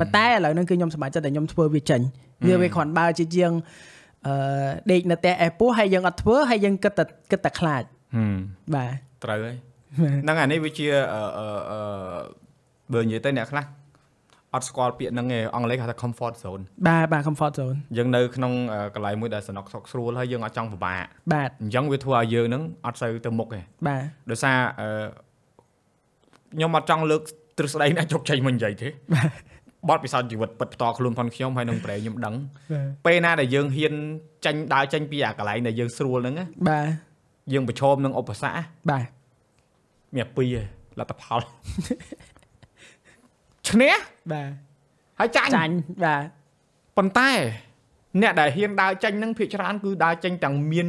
ប៉ុន្តែឥឡូវហ្នឹងគឺខ្ញុំសប្បាយចិត្តដែលខ្ញុំធ្វើវាចេញវាវាគ្រាន់បើជាជាងអឺដេកនៅផ្ទះអេពោះហើយយើងអត់ធ្វើហើយយើងគិតតែគិតតែខ្លាច
ហឹម
បាទ
ត្រូវហើយ ហ្នឹងអានេះវាជាអឺអឺអឺបើនិយាយទៅអ្នកខ្លះអត់ស្គាល់ពាក្យហ្នឹងឯងអង់គ្លេសគេថា comfort zone
បាទបាទ comfort zone
យើងនៅក្នុងអឺកន្លែងមួយដែលសំណុកសុកស្រួលហើយយើងអត់ចង់ពិបាក
បាទ
អញ្ចឹងវាធ្វើឲ្យយើងហ្នឹងអត់សូវទៅមុខទេ
បាទ
ដោយសារអឺខ្ញុំអត់ចង់លើកទ្រឹស្ដីអ្នកជោគជ័យមកនិយាយទេបទពិសោធន៍ជីវិតពិតផ្ទាល់ខ្លួនផងខ្ញុំហើយនឹងប្រែខ្ញុំដឹង
បាទ
ពេលណាដែលយើងហ៊ានចាញ់ដើរចេញពីអាកន្លែងដែលយើងស្រួលហ្នឹងណា
បាទ
យើងប្រឈមនឹងឧបសគ្គណា
បាទ
មានអាពីរឯងលទ្ធផលឈ្នះ
បាទ
ហើយចាញ់
ចាញ់បាទ
ប៉ុន្តែ អ្នកដែលហ៊ានដើរចេញហ្នឹងភាគច្រើនគឺដើរចេញទាំងមាន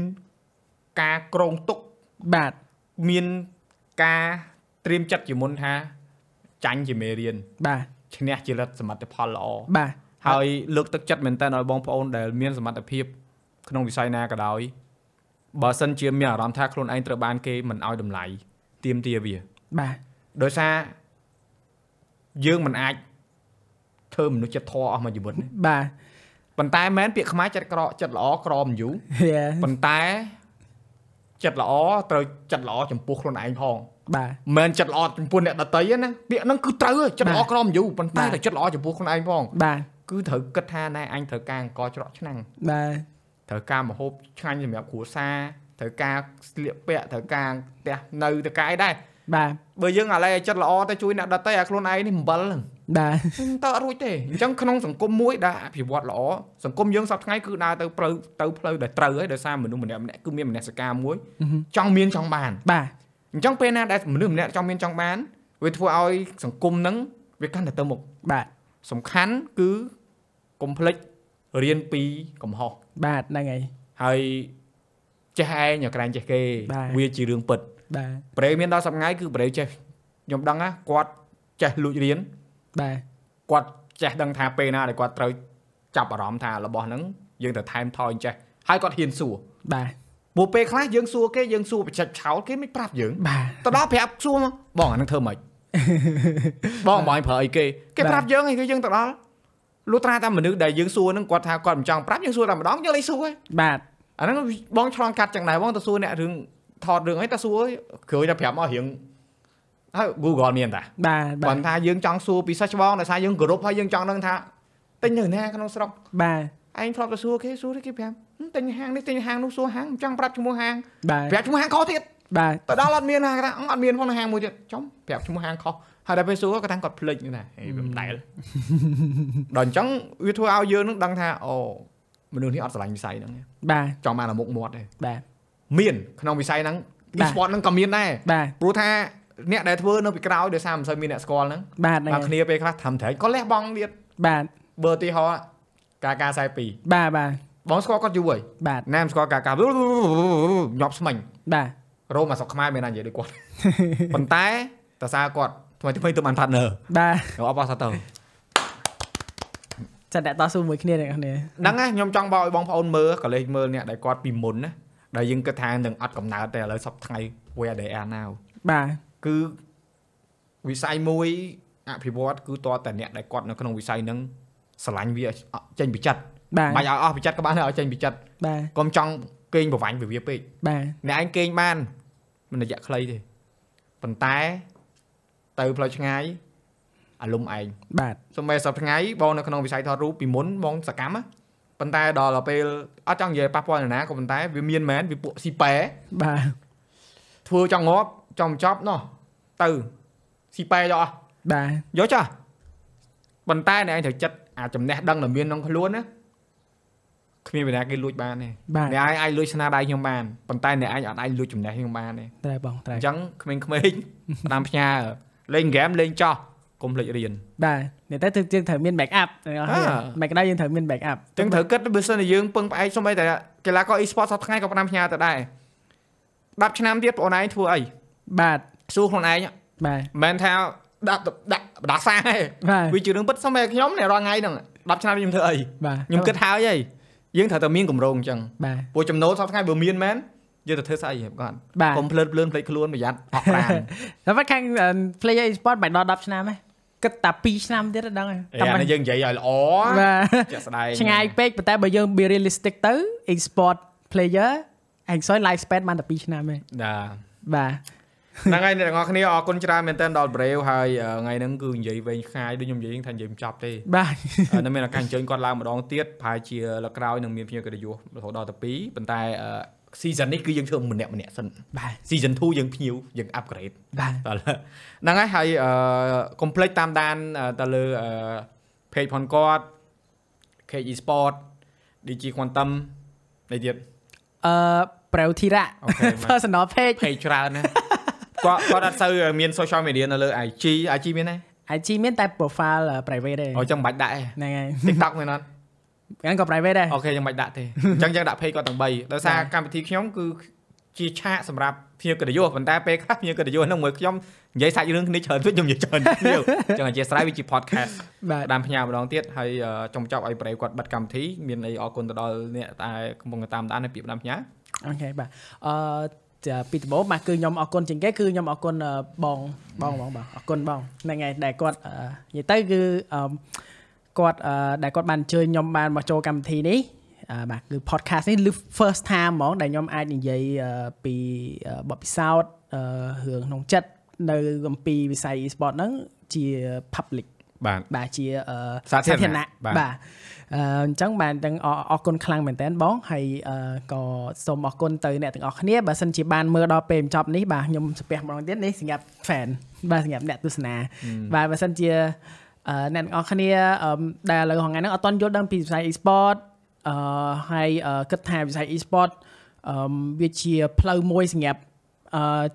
ការក្រងទុក
បាទ
មានការត្រៀមចិត្តជាមុនថាចាញ់ជាមេរៀន
បាទ
ឈ្នះជាលទ្ធសមិទ្ធផលល្អ
បាទ
ហើយលើកទឹកចិត្តមែនតើឲ្យបងប្អូនដែលមានសមត្ថភាពក្នុងវិស័យណាក៏ដោយបើសិនជាមានអារម្មណ៍ថាខ្លួនឯងត្រូវបានគេមិនឲ្យតម្លៃ ទៀមទាវា
បាទ
ដោយសារយើងមិនអាចធ្វើមនុស្សចិត្តធម៌អស់មួយជីវិតទេ
បាទ
ប៉ុន្តែមែនពាក្យខ្មែរចិត្តក្រចិត្តល្អក្រមយូរ
Yeah
ប៉ុន្តែចិត្តល្អត្រូវចិត្តល្អចំពោះខ្លួនឯងផង
បាទ
មិនមែនចិត្តល្អចំពោះអ្នកដតីទេណាពាក្យហ្នឹងគឺត្រូវហ៎ចិត្តល្អ
បាទ
ក្រមយូរប៉ុន្តែ
បាទ
ត្រូវចិត្តល្អចំពោះខ្លួនឯងផង
បាទ
គឺត្រូវគិតថាណែអញត្រូវការអង្គច្រកឆ្នាំង
បាទ
ត្រូវការម្ហូបឆ្ងាញ់សម្រាប់គ្រួសារ ត្រូវការស្លៀកពាក់ត្រូវការផ្ទះនៅត្រូវការអីដែរ
បាទ
បើយើងអាឡែចិត្តល្អទៅជួយអ្នកដតីឲ្យខ្លួនឯងនេះអំបិលហ្នឹង
បាទ
តើអត់រួចទេអញ្ចឹងក្នុងសង្គមមួយដែលអភិវឌ្ឍល្អសង្គមយើងសប្តាហ៍ថ្ងៃគឺដើរទៅផ្លូវទៅផ្លូវដែលត្រូវហើយដោយសារមនុស្សម្នាក់ម្នាក់គឺមានមនសិការមួយចង់មានចង់បាន
បាទ
អញ្ចឹងពេលណាដែលមនុស្សម្នាក់ចង់មានចង់បានវាធ្វើឲ្យសង្គមហ្នឹងវាកាន់តែទៅមុខ
បាទ
សំខាន់គឺកុំភ្លេចរៀនពីកំហុស
បាទហ្នឹងហើយ
ហើយ ចេះឯងក្រែងចេះគេវាជារឿងពិត
បាទ
ប្រេមានដល់សប្ងៃគឺប្រេចេះខ្ញុំដឹងណាគាត់ចេះលួចរៀន
បាទ
គាត់ចេះដឹងថាពេលណាដែលគាត់ត្រូវចាប់អារម្មណ៍ថារបស់ហ្នឹងយើងត្រូវថែមថយចេះហើយគាត់ហ៊ានសួរ
បាទ
ពួកពេលខ្លះយើងសួរគេយើងសួរបច្ចេកឆោតគេមិនប្រាប់យើង
ទៅ
ដល់ប្រាប់សួរបងអានឹងធ្វើម៉េចបងបងប្រើអីគេគេ
ប្រា
ប់យើងអីគឺយើងទៅដល់លុះត្រាតែមនុស្សដែលយើងសួរហ្នឹងគាត់ថាគាត់មិនចង់ប្រាប់យើងសួរតែម្ដងយើងលេចសួរឯង
បាទ
អាហ្នឹងបងឆ្លងកាត់ចឹងដែរបងទៅសួរអ្នករឿងថតរឿងអីទៅសួរគ្រួយតែប្រាប់មករឿងហើយ Google មានតា
បាទបា
ប៉ុ
ទ
ន្តែយើងចង់សួរពីសិស្សច្បងដោយសារយើងគោរពហើយយើងចង់ដឹងថាទិញនៅណាក្នុងស្រុក
បាទ
ឯងធ្លាប់ទៅសួរគេសួរទេគេប្រាប់ហឹមទិញហាងនេះទិញហាងនោះសួរហាងមិនចង់ប្រាប់ឈ្មោះហាង
បាទ
ប្រាប់ឈ្មោះហាងខុសទៀត
បាទ
ទៅដល់អត់មានហាងគេថាអឺអត់មានផងហាងមួយទៀតចំប្រាប់ឈ្មោះហាងខុសហើយដល់ពេលសួរគាត់ថាគាត់ភ្លេចណាហេវាមិនដែលដល់អញ្ចឹងវាធ្វើឲ្យយើងនឹងដឹងថាអូ មនុស្សនេះអត់ស្រឡាញ់វិស័យហ្នឹងទេ
បាទ
ចង់បានអាមុខមាត់ទេ
បាទ
មានក្នុងវិស័យហ្នឹង
បាទ
e-sport ហ្នឹងក៏មានដែរ
បាទ
ព្រោះថាអ្នកដែលធ្វើនៅពីក្រោយដោយសារមិនសូវមានអ្នកស្គាល់ហ្នឹង
បាទហ្នឹង
បាទ
ហើយ
គ្នាពេលខ្លះធ្វើត្រែងក៏លះបង់ទៀត
បាទ
បើឧទីហោការការ42
បាទបាទ
បងស្គាល់គាត់យូរហើយ
បាទ
ណាមស្គាល់ការការញាប់ស្មាញ់
បាទ
រោមអាស្រុកខ្មែរមានណានិយាយដូចគាត់ប៉ុន្តែតើសារគាត់ថ្មីថ្មីទៅបាន partner
បាទ
អបអរសាទរ
ចាត់អ្នកតស៊ូមួយគ្នាទាំងអស់គ្នា
ហ្នឹងណាខ្ញុំចង់បោកឲ្យបងប្អូនមើលក៏លេចមើលអ្នកដែលគាត់ពីមុនណាដែលយើងគិតថានឹងអត់កំណើតទេឥឡូវសប្តាហ៍ថ្ងៃ where they are now
បាទ
គឺវិស័យមួយអភិវឌ្ឍគឺតរតែអ្នកដែលគាត់នៅក្នុងវិស័យហ្នឹងស្រឡាញ់វាឲ្យចេញពីចិត្ត
បាទ
មិនឲ្យអស់ពីចិត្តក៏បានដែរឲ្យចេញពីចិត្ត
បាទ
កុំចង់កេងប្រវាញ់ពីវាពេក
បាទ
អ្នកឯងកេងបានមិនរយៈខ្លីទេប៉ុន្តែទៅផ្លូវឆ្ងាយ អារម្មណ៍ឯង
បាទ
សូម្បីសប្តាហ៍ថ្ងៃបងនៅក្នុងវិស័យថតរូបពីមុនបងសកម្មណាប៉ុន្តែដល់ទៅពេលអត់ចង់និយាយប៉ះពាល់នរណាក៏ប៉ុន្តែវាមានមែនវាពួកស៊ីប៉ែ
បាទ
ធ្វើចង់ងាប់ចង់ចប់ណោះទៅស៊ីប៉ែយកអស់
បាទ
យកចាស់ប៉ុន្តែអ្នកឯងត្រូវចិត្តអាចំណេះដឹងដែលមានក្នុងខ្លួនណាគ្មានវិណាគេលួចបានទេ
បាទ
អ្នកឯងអាចលួចស្នាដៃខ្ញុំបានប៉ុន្តែអ្នកឯងអត់អាចលួចចំណេះខ្ញុំបានទេ
ត្រូវបងត្រូវ
អញ្ចឹងក្មេងៗផ្ដាំផ្ញើលេងហ្គេមលេងចោះ កុំភ្លេចរៀន
បាទនេះតែយើងត្រូវមាន back up ទាំងអស់គ្នា
អ่า
មិនក្តៅយើងត្រូវមាន back up
អញ្ចឹងត្រូវគិតបើសិនជាយើងពឹងផ្អែកសូម្បីតែកីឡាករ e-sport សប្តាហ៍ថ្ងៃក៏ផ្ដាំផ្ញើទៅដែរ10ឆ្នាំទៀតបងឯងធ្វើអី
បាទ
សួរខ្លួនឯង
បាទ
មិនមែនថាដាក់ដាក់បដាសាទេ
បាទ
វាជារឿងពិតសូម្បីតែខ្ញុំនេះរាល់ថ្ងៃហ្នឹង10ឆ្នាំខ្ញុំធ្វើអី
បាទ
ខ្ញុំគិតហើយហីយើងត្រូវតែមានកម្រងអញ្ចឹង
បាទ
ព្រោះចំណូលសប្តាហ៍ថ្ងៃបើមានមែនយើងទៅធ្វើស្អីហេបគាត់
បាទ
កុំភ្លើតភ្លើនភ្លេចខ្លួនប្រយ័ត្នអស់ប្រាណ
តែមិនខាង player e-sport មិនដល់10ឆ្នាំទេ គិតតែ2ឆ្នាំទៀតដល់ហើយ
តែអានេះយើងនិយាយឲ្យល្អ
បាទ
ជាក់ស្ដែង
ឆ្ងាយពេកប៉ុន្តែបើយើង be realistic ទៅ e-sport player អញសយ life span បានតែ2ឆ្នាំទេ
ណា
បាទ
ហ្នឹងហើយអ្នកទាំងអស់គ្នាអរគុណច្រើនមែនទែនដល់ Brave ហើយអឺថ្ងៃហ្នឹងគឺនិយាយវែងឆ្ងាយដូចខ្ញុំនិយាយថានិយាយមិនចប់ទេ
បាទ
អឺនៅមានឱកាសអញ្ជើញគាត់ឡើងម្ដងទៀតប្រហែលជាលើកក្រោយនឹងមានភ្ញៀវកិត្តិយសរហូតដល់ទៅ2ប៉ុន្តែអឺ season នេះគឺយើងធ្វើម្នាក់ម្នាក់សិន
បាទ
season 2យើងភ្ញៀវយើង upgrade
បាទ
ដល់ហ្នឹងហើយហើយអឺ complete តាមដានអឺទៅលើអឺ page ផងគាត់ KG Sport DG Quantum នេះទៀត
អឺ Preu Thira
អូខេ
personal page
page ច្រើនណាគាត់គាត់អត់សូវមាន social media នៅលើ IG IG មានទេ
IG មានតែ profile អឺ private ទេ
អូចឹងមិនបាច់ដាក់ទេ
ហ្នឹងហើយ
TikTok មានអត់
ហ្នឹងក៏ private ដែរ
អូខេយើងមិនបាច់ដាក់ទេអញ្ចឹងយើងដាក់ page គាត់ទាំង3ដោយសារ
បាទ
កម្មវិធីខ្ញុំគឺជាឆាកសម្រាប់ភ្ញៀវកិត្តិយសប៉ុន្តែពេលខ្លះភ្ញៀវកិត្តិយសហ្នឹងមួយខ្ញុំនិយាយសាច់រឿងគ្នាច្រើនពេកខ្ញុំនិយាយច្រើនភ្ញៀវអញ្ចឹងអធិស្ឋានវាជា podcast
បាទ
តាមផ្ញើម្ដងទៀតហើយអឺចុងបញ្ចប់ឲ្យប្រេគាត់បិទកម្មវិធីមានអីអរគុណទៅដល់អ្នកតែកំពុងតែតាមដាននៅពីផ្ដាំផ្ញើ
អូខេបាទអឺចាពីដំបូងបាទគឺខ្ញុំអរគុណជាងគេគឺខ្ញុំអរគុណអឺបងបងបងបងអរគុណបងហ្នឹងហើយដែលគាត់អឺនិយាយទៅគឺអឺ គាត់អឺដែលគាត់បានអញ្ជើញខ្ញុំបានមកចូលកម្មវិធីនេះអឺបាទគឺ podcast នេះ first time ហ្មងដែលខ្ញុំអាចនិយាយអឺពីអឺបទពិសោធន៍អឺរឿងក្នុងចិត្តនៅអំពីវិស័យ e-sport ហ្នឹងជា public
បាទ
បាទជាអឺ
សាធារណៈបាទ
បាទអឺអញ្ចឹងបានទាំងអអរគុណខ្លាំងមែនតើបងហើយអឺក៏សូមអរគុណទៅអ្នកទាំងអស់គ្នាបើសិនជាបានមើលដល់ពេលបញ្ចប់នេះបាទខ្ញុំស្ពះម្ដងទៀតនេះសម្រាប់ fan បាទសម្រាប់អ្នកទស្សនាបាទបើសិនជា អឺអ្នកទាំងអស់គ្នាអឺដែលឥឡូវថ្ងៃហ្នឹងអត់ទាន់យល់ដឹងពីវិស័យ e-sport អឺហើយអឺគិតថាវិស័យ e-sport អឺវាជាផ្លូវមួយសម្រាប់អឺ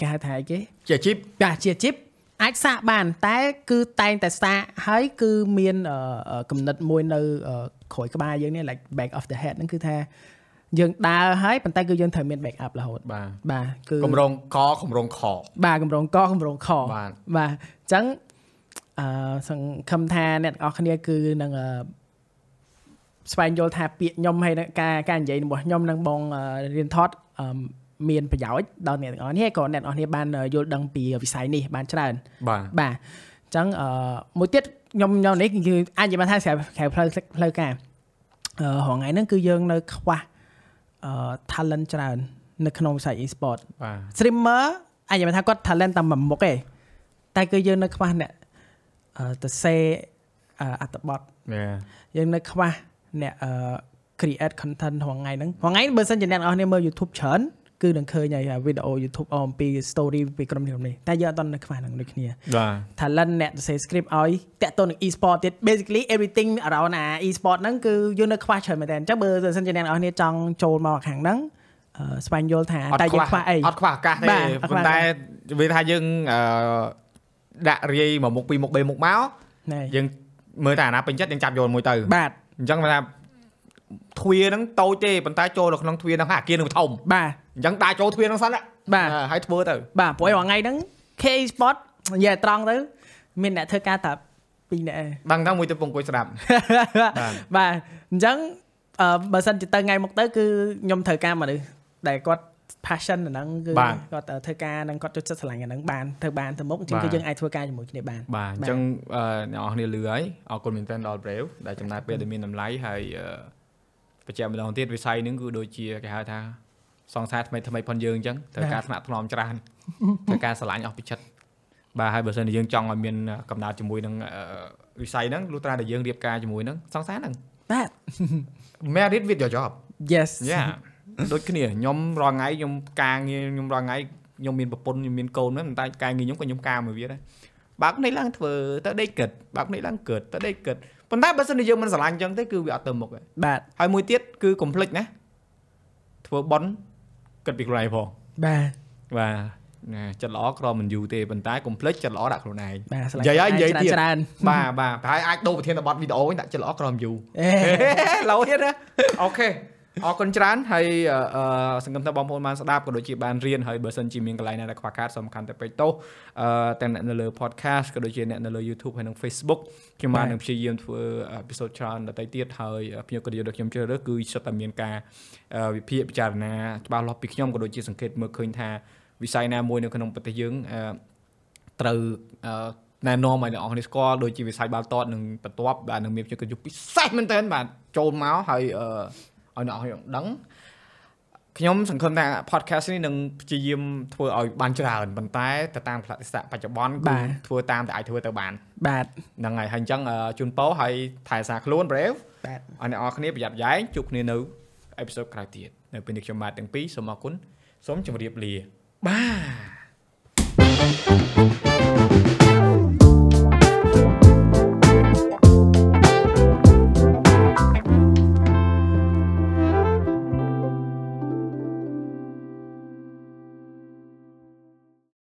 គេហៅថាអីគេ
ជាជីព
បាទជាជីពអាចសាកបាន តែ គឺតែងតែសាកហើយគឺមានអឺអឺគំនិតមួយនៅអឺក្រោយក្បាលយើងនេះ like back of the head ហ្នឹងគឺថាយើងដើរហើយប៉ុន្តែគឺយើងត្រូវមាន back up រហូត
បាទ
បាទគឺ
កម្រងកកម្រងខ
បាទកម្រងកកម្រងខ
បាទ
បាទអញ្ចឹង អឺសង្ឃឹមថាអ្នកទាំងអស់គ្នាគឺនឹងអឺស្វែងយល់ថាពាក្យខ្ញុំហើយនឹងការការនិយាយរបស់ខ្ញុំនឹងបងអឺរៀនថតអឺមានប្រយោជន៍ដល់អ្នកទាំងអស់គ្នាក៏អ្នកទាំងអស់គ្នាបានយល់ដឹងពីវិស័យនេះបានច្រើន
បាទ
បាទអញ្ចឹងអឺមួយទៀតខ្ញុំខ្ញុំនេះគឺអាចនិយាយបានថាស្រាប់ក្រៅផ្លូវផ្លូវការអឺរហងៃហ្នឹងគឺយើងនៅខ្វះអឺ talent ច្រើននៅក្នុងវិស័យ e-sport
បាទ
streamer អាចនិយាយបានថាគាត់ talent តាមមួយមុខឯងតែគឺយើងនៅខ្វះអ្នកអឺ ទៅសេអឺអត្ថបទ
មែ
យើងនៅខ្វះអ្នកអឺ create content រហងៃហ្នឹងរហងៃបើសិនជាអ្នកនរគ្នាមើល YouTube ច្រើនគឺនឹងឃើញហើយវីដេអូ YouTube អំពី story ពីក្រុមនេះក្រុមនេះតែយើងអត់ទាន់នៅខ្វះហ្នឹងដូចគ្នា
បាទ
talent អ្នកសរសេរ script ឲ្យតាក់ទងនឹង e-sport ទៀត basically everything around អា e-sport ហ្នឹងគឺយើងនៅខ្វះច្រើនមែនតើអញ្ចឹងបើសិនជាអ្នកនរគ្នាចង់ចូលមកខាងហ្នឹងអឺស្វែងយល់ថា
អត់
តែ
ខ្វ
យើងះខ្វះអី
អត់ខ្វះឱកាសទេ
បាទអត់ខ្វះ
ប៉ុន្តែវាថាយើងអឺ ដាក់រាយមកមុខពីរមុខបីមុខមក
ណែ
យើងមើលតែអាណាពេញចិត្តយើងចាប់យកមួយទៅ
បាទ
អញ្ចឹងគេថាទ្វារហ្នឹងតូចទេប៉ុន្តែចូលនៅក្នុងទ្វារហ្នឹងហើយអាគារនឹងធំ
បាទ
អញ្ចឹងដាក់ចូលទ្វារហ្នឹងសិនណា
បាទ
ហើយធ្វើទៅ
បាទព្រោះថ្ងៃហ្នឹង K sport និយាយត្រង់ទៅមានអ្នកធ្វើការតែពីរនាក់ឯង
ដឹងថាមួយទៅពងអង្គុយស្ដាប់បាទ
បាទអញ្ចឹងអឺបើសិនជាទៅថ្ងៃមុខទៅគឺខ្ញុំត្រូវការមនុស្សដែលគាត់ passion អាហ្នឹងគឺ
បាទ
គាត់ធ្វើការហ្នឹងគាត់ចូលចិត្តស្រឡាញ់អាហ្នឹងបានធ្វើបានទៅមុខអញ្ចឹង
បាទ
គឺយើងអាចធ្វើការជាមួយគ្នាបាន
បាទអញ្ចឹងអឺអ្នកនរគ្នាលឺហើយអរគុណមែនទែនដល់ Brave ដែលចំណាយពេលដែលមានតម្លៃហើយអឺបញ្ជាក់ម្ដងទៀតវិស័យហ្នឹងគឺដូចជាគេហៅថាសង្សារថ្មីថ្មីផងយើងអញ្ចឹងត្រូវការថ្នាក់ថ្នមច្រើនត្រូវការស្រឡាញ់អស់ពីចិត្តបាទហើយបើសិនជាយើងចង់ឲ្យមានកំណត់ជាមួយនឹងអឺវិស័យហ្នឹងលុះត្រាតែយើងរៀបការជាមួយនឹងសង្សារហ្នឹង
បាទ
merit with your job
yes
យ៉ា ដូចគ្នាខ្ញុំរាល់ថ្ងៃខ្ញុំការងារខ្ញុំរាល់ថ្ងៃខ្ញុំមានប្រពន្ធខ្ញុំមានកូនហ្នឹងប៉ុន្តែការងារខ្ញុំក៏ខ្ញុំការមួយវាដែរបើកនេះឡើងធ្វើទៅដេកគិតបើកនេះឡើងគិតទៅដេកគិតប៉ុន្តែបើសិនជាយើងមិនស្រឡាញ់អញ្ចឹងទេគឺវាអត់ទៅមុខទេ
បាទ
ហើយមួយទៀតគឺកុំភ្លេចណាធ្វើបន់គិតពីខ្លួនឯងផង
បាទ
បាទណាចិត្តល្អក្រមិនយូរទេប៉ុន្តែកុំភ្លេចចិត្តល្អដាក់ខ្លួនឯង
បាទស្រឡាញ់
និយាយហើយនិយាយទៀត
ច្រើន
បាទបាទប្រហែលអាចដូរប្រធានបទវីដេអូវិញដាក់ចិត្តល្អក្រមយូរ
អេ
ឡូវទៀតណាអូខេ អរគុណច្រើនហើយអឺអឺសង្ឃឹមថាបងប្អូនបានស្ដាប់ក៏ដូចជាបានរៀនហើយបើសិនជាមានកន្លែងណាដែលខ្វះខាតសំខាន់តែពេកទោសអឺទាំងអ្នកនៅលើ podcast ក៏ដូចជាអ្នកនៅលើ YouTube ហើយនិង Facebook ខ្ញុំបាននឹងព្យាយាមធ្វើអេពីសូតច្រើនដទៃទៀតហើយភ្ញៀវកិត្តិយសដែលខ្ញុំជ្រើសរើសគឺសិតតែមានការអឺវិភាគពិចារណាច្បាស់លាស់ពីខ្ញុំក៏ដូចជាសង្កេតមើលឃើញថាវិស័យណាមួយនៅក្នុងប្រទេសយើងអឺត្រូវអឺណែនាំឲ្យអ្នកនរគ្នាស្គាល់ដូចជាវិស័យបាល់ទាត់និងបន្ទាប់បាទនឹងមានជាកិច្ចយុពិសេសមែនតើបាទចូលមកហើយអឺ ឲ្យអ្នកនរគ្នាដឹងខ្ញុំសង្ឃឹមថា podcast នេះនឹងព្យាយាមធ្វើឲ្យបានច្រើនប៉ុន្តែទៅតាមផ្លាកទេសៈបច្ចុប្បន្ន
បា
គឺ
ទ
ធ្វើតាមតែអាចធ្វើទៅបាន
បាទ
ហ្នឹងហើយហើយអញ្ចឹងអឺជូនពរហើយថែរក្សាខ្លួន brave
បាទ
ឲ្យអ្នកនរគ្នាប្រយ័ត្នប្រយែងជួបគ្នានៅអេពីសូតក្រោយទៀតនៅពេលនេះខ្ញុំបាទទាំងពីរសូមអរគុណសូមជម្រាបលាបាទ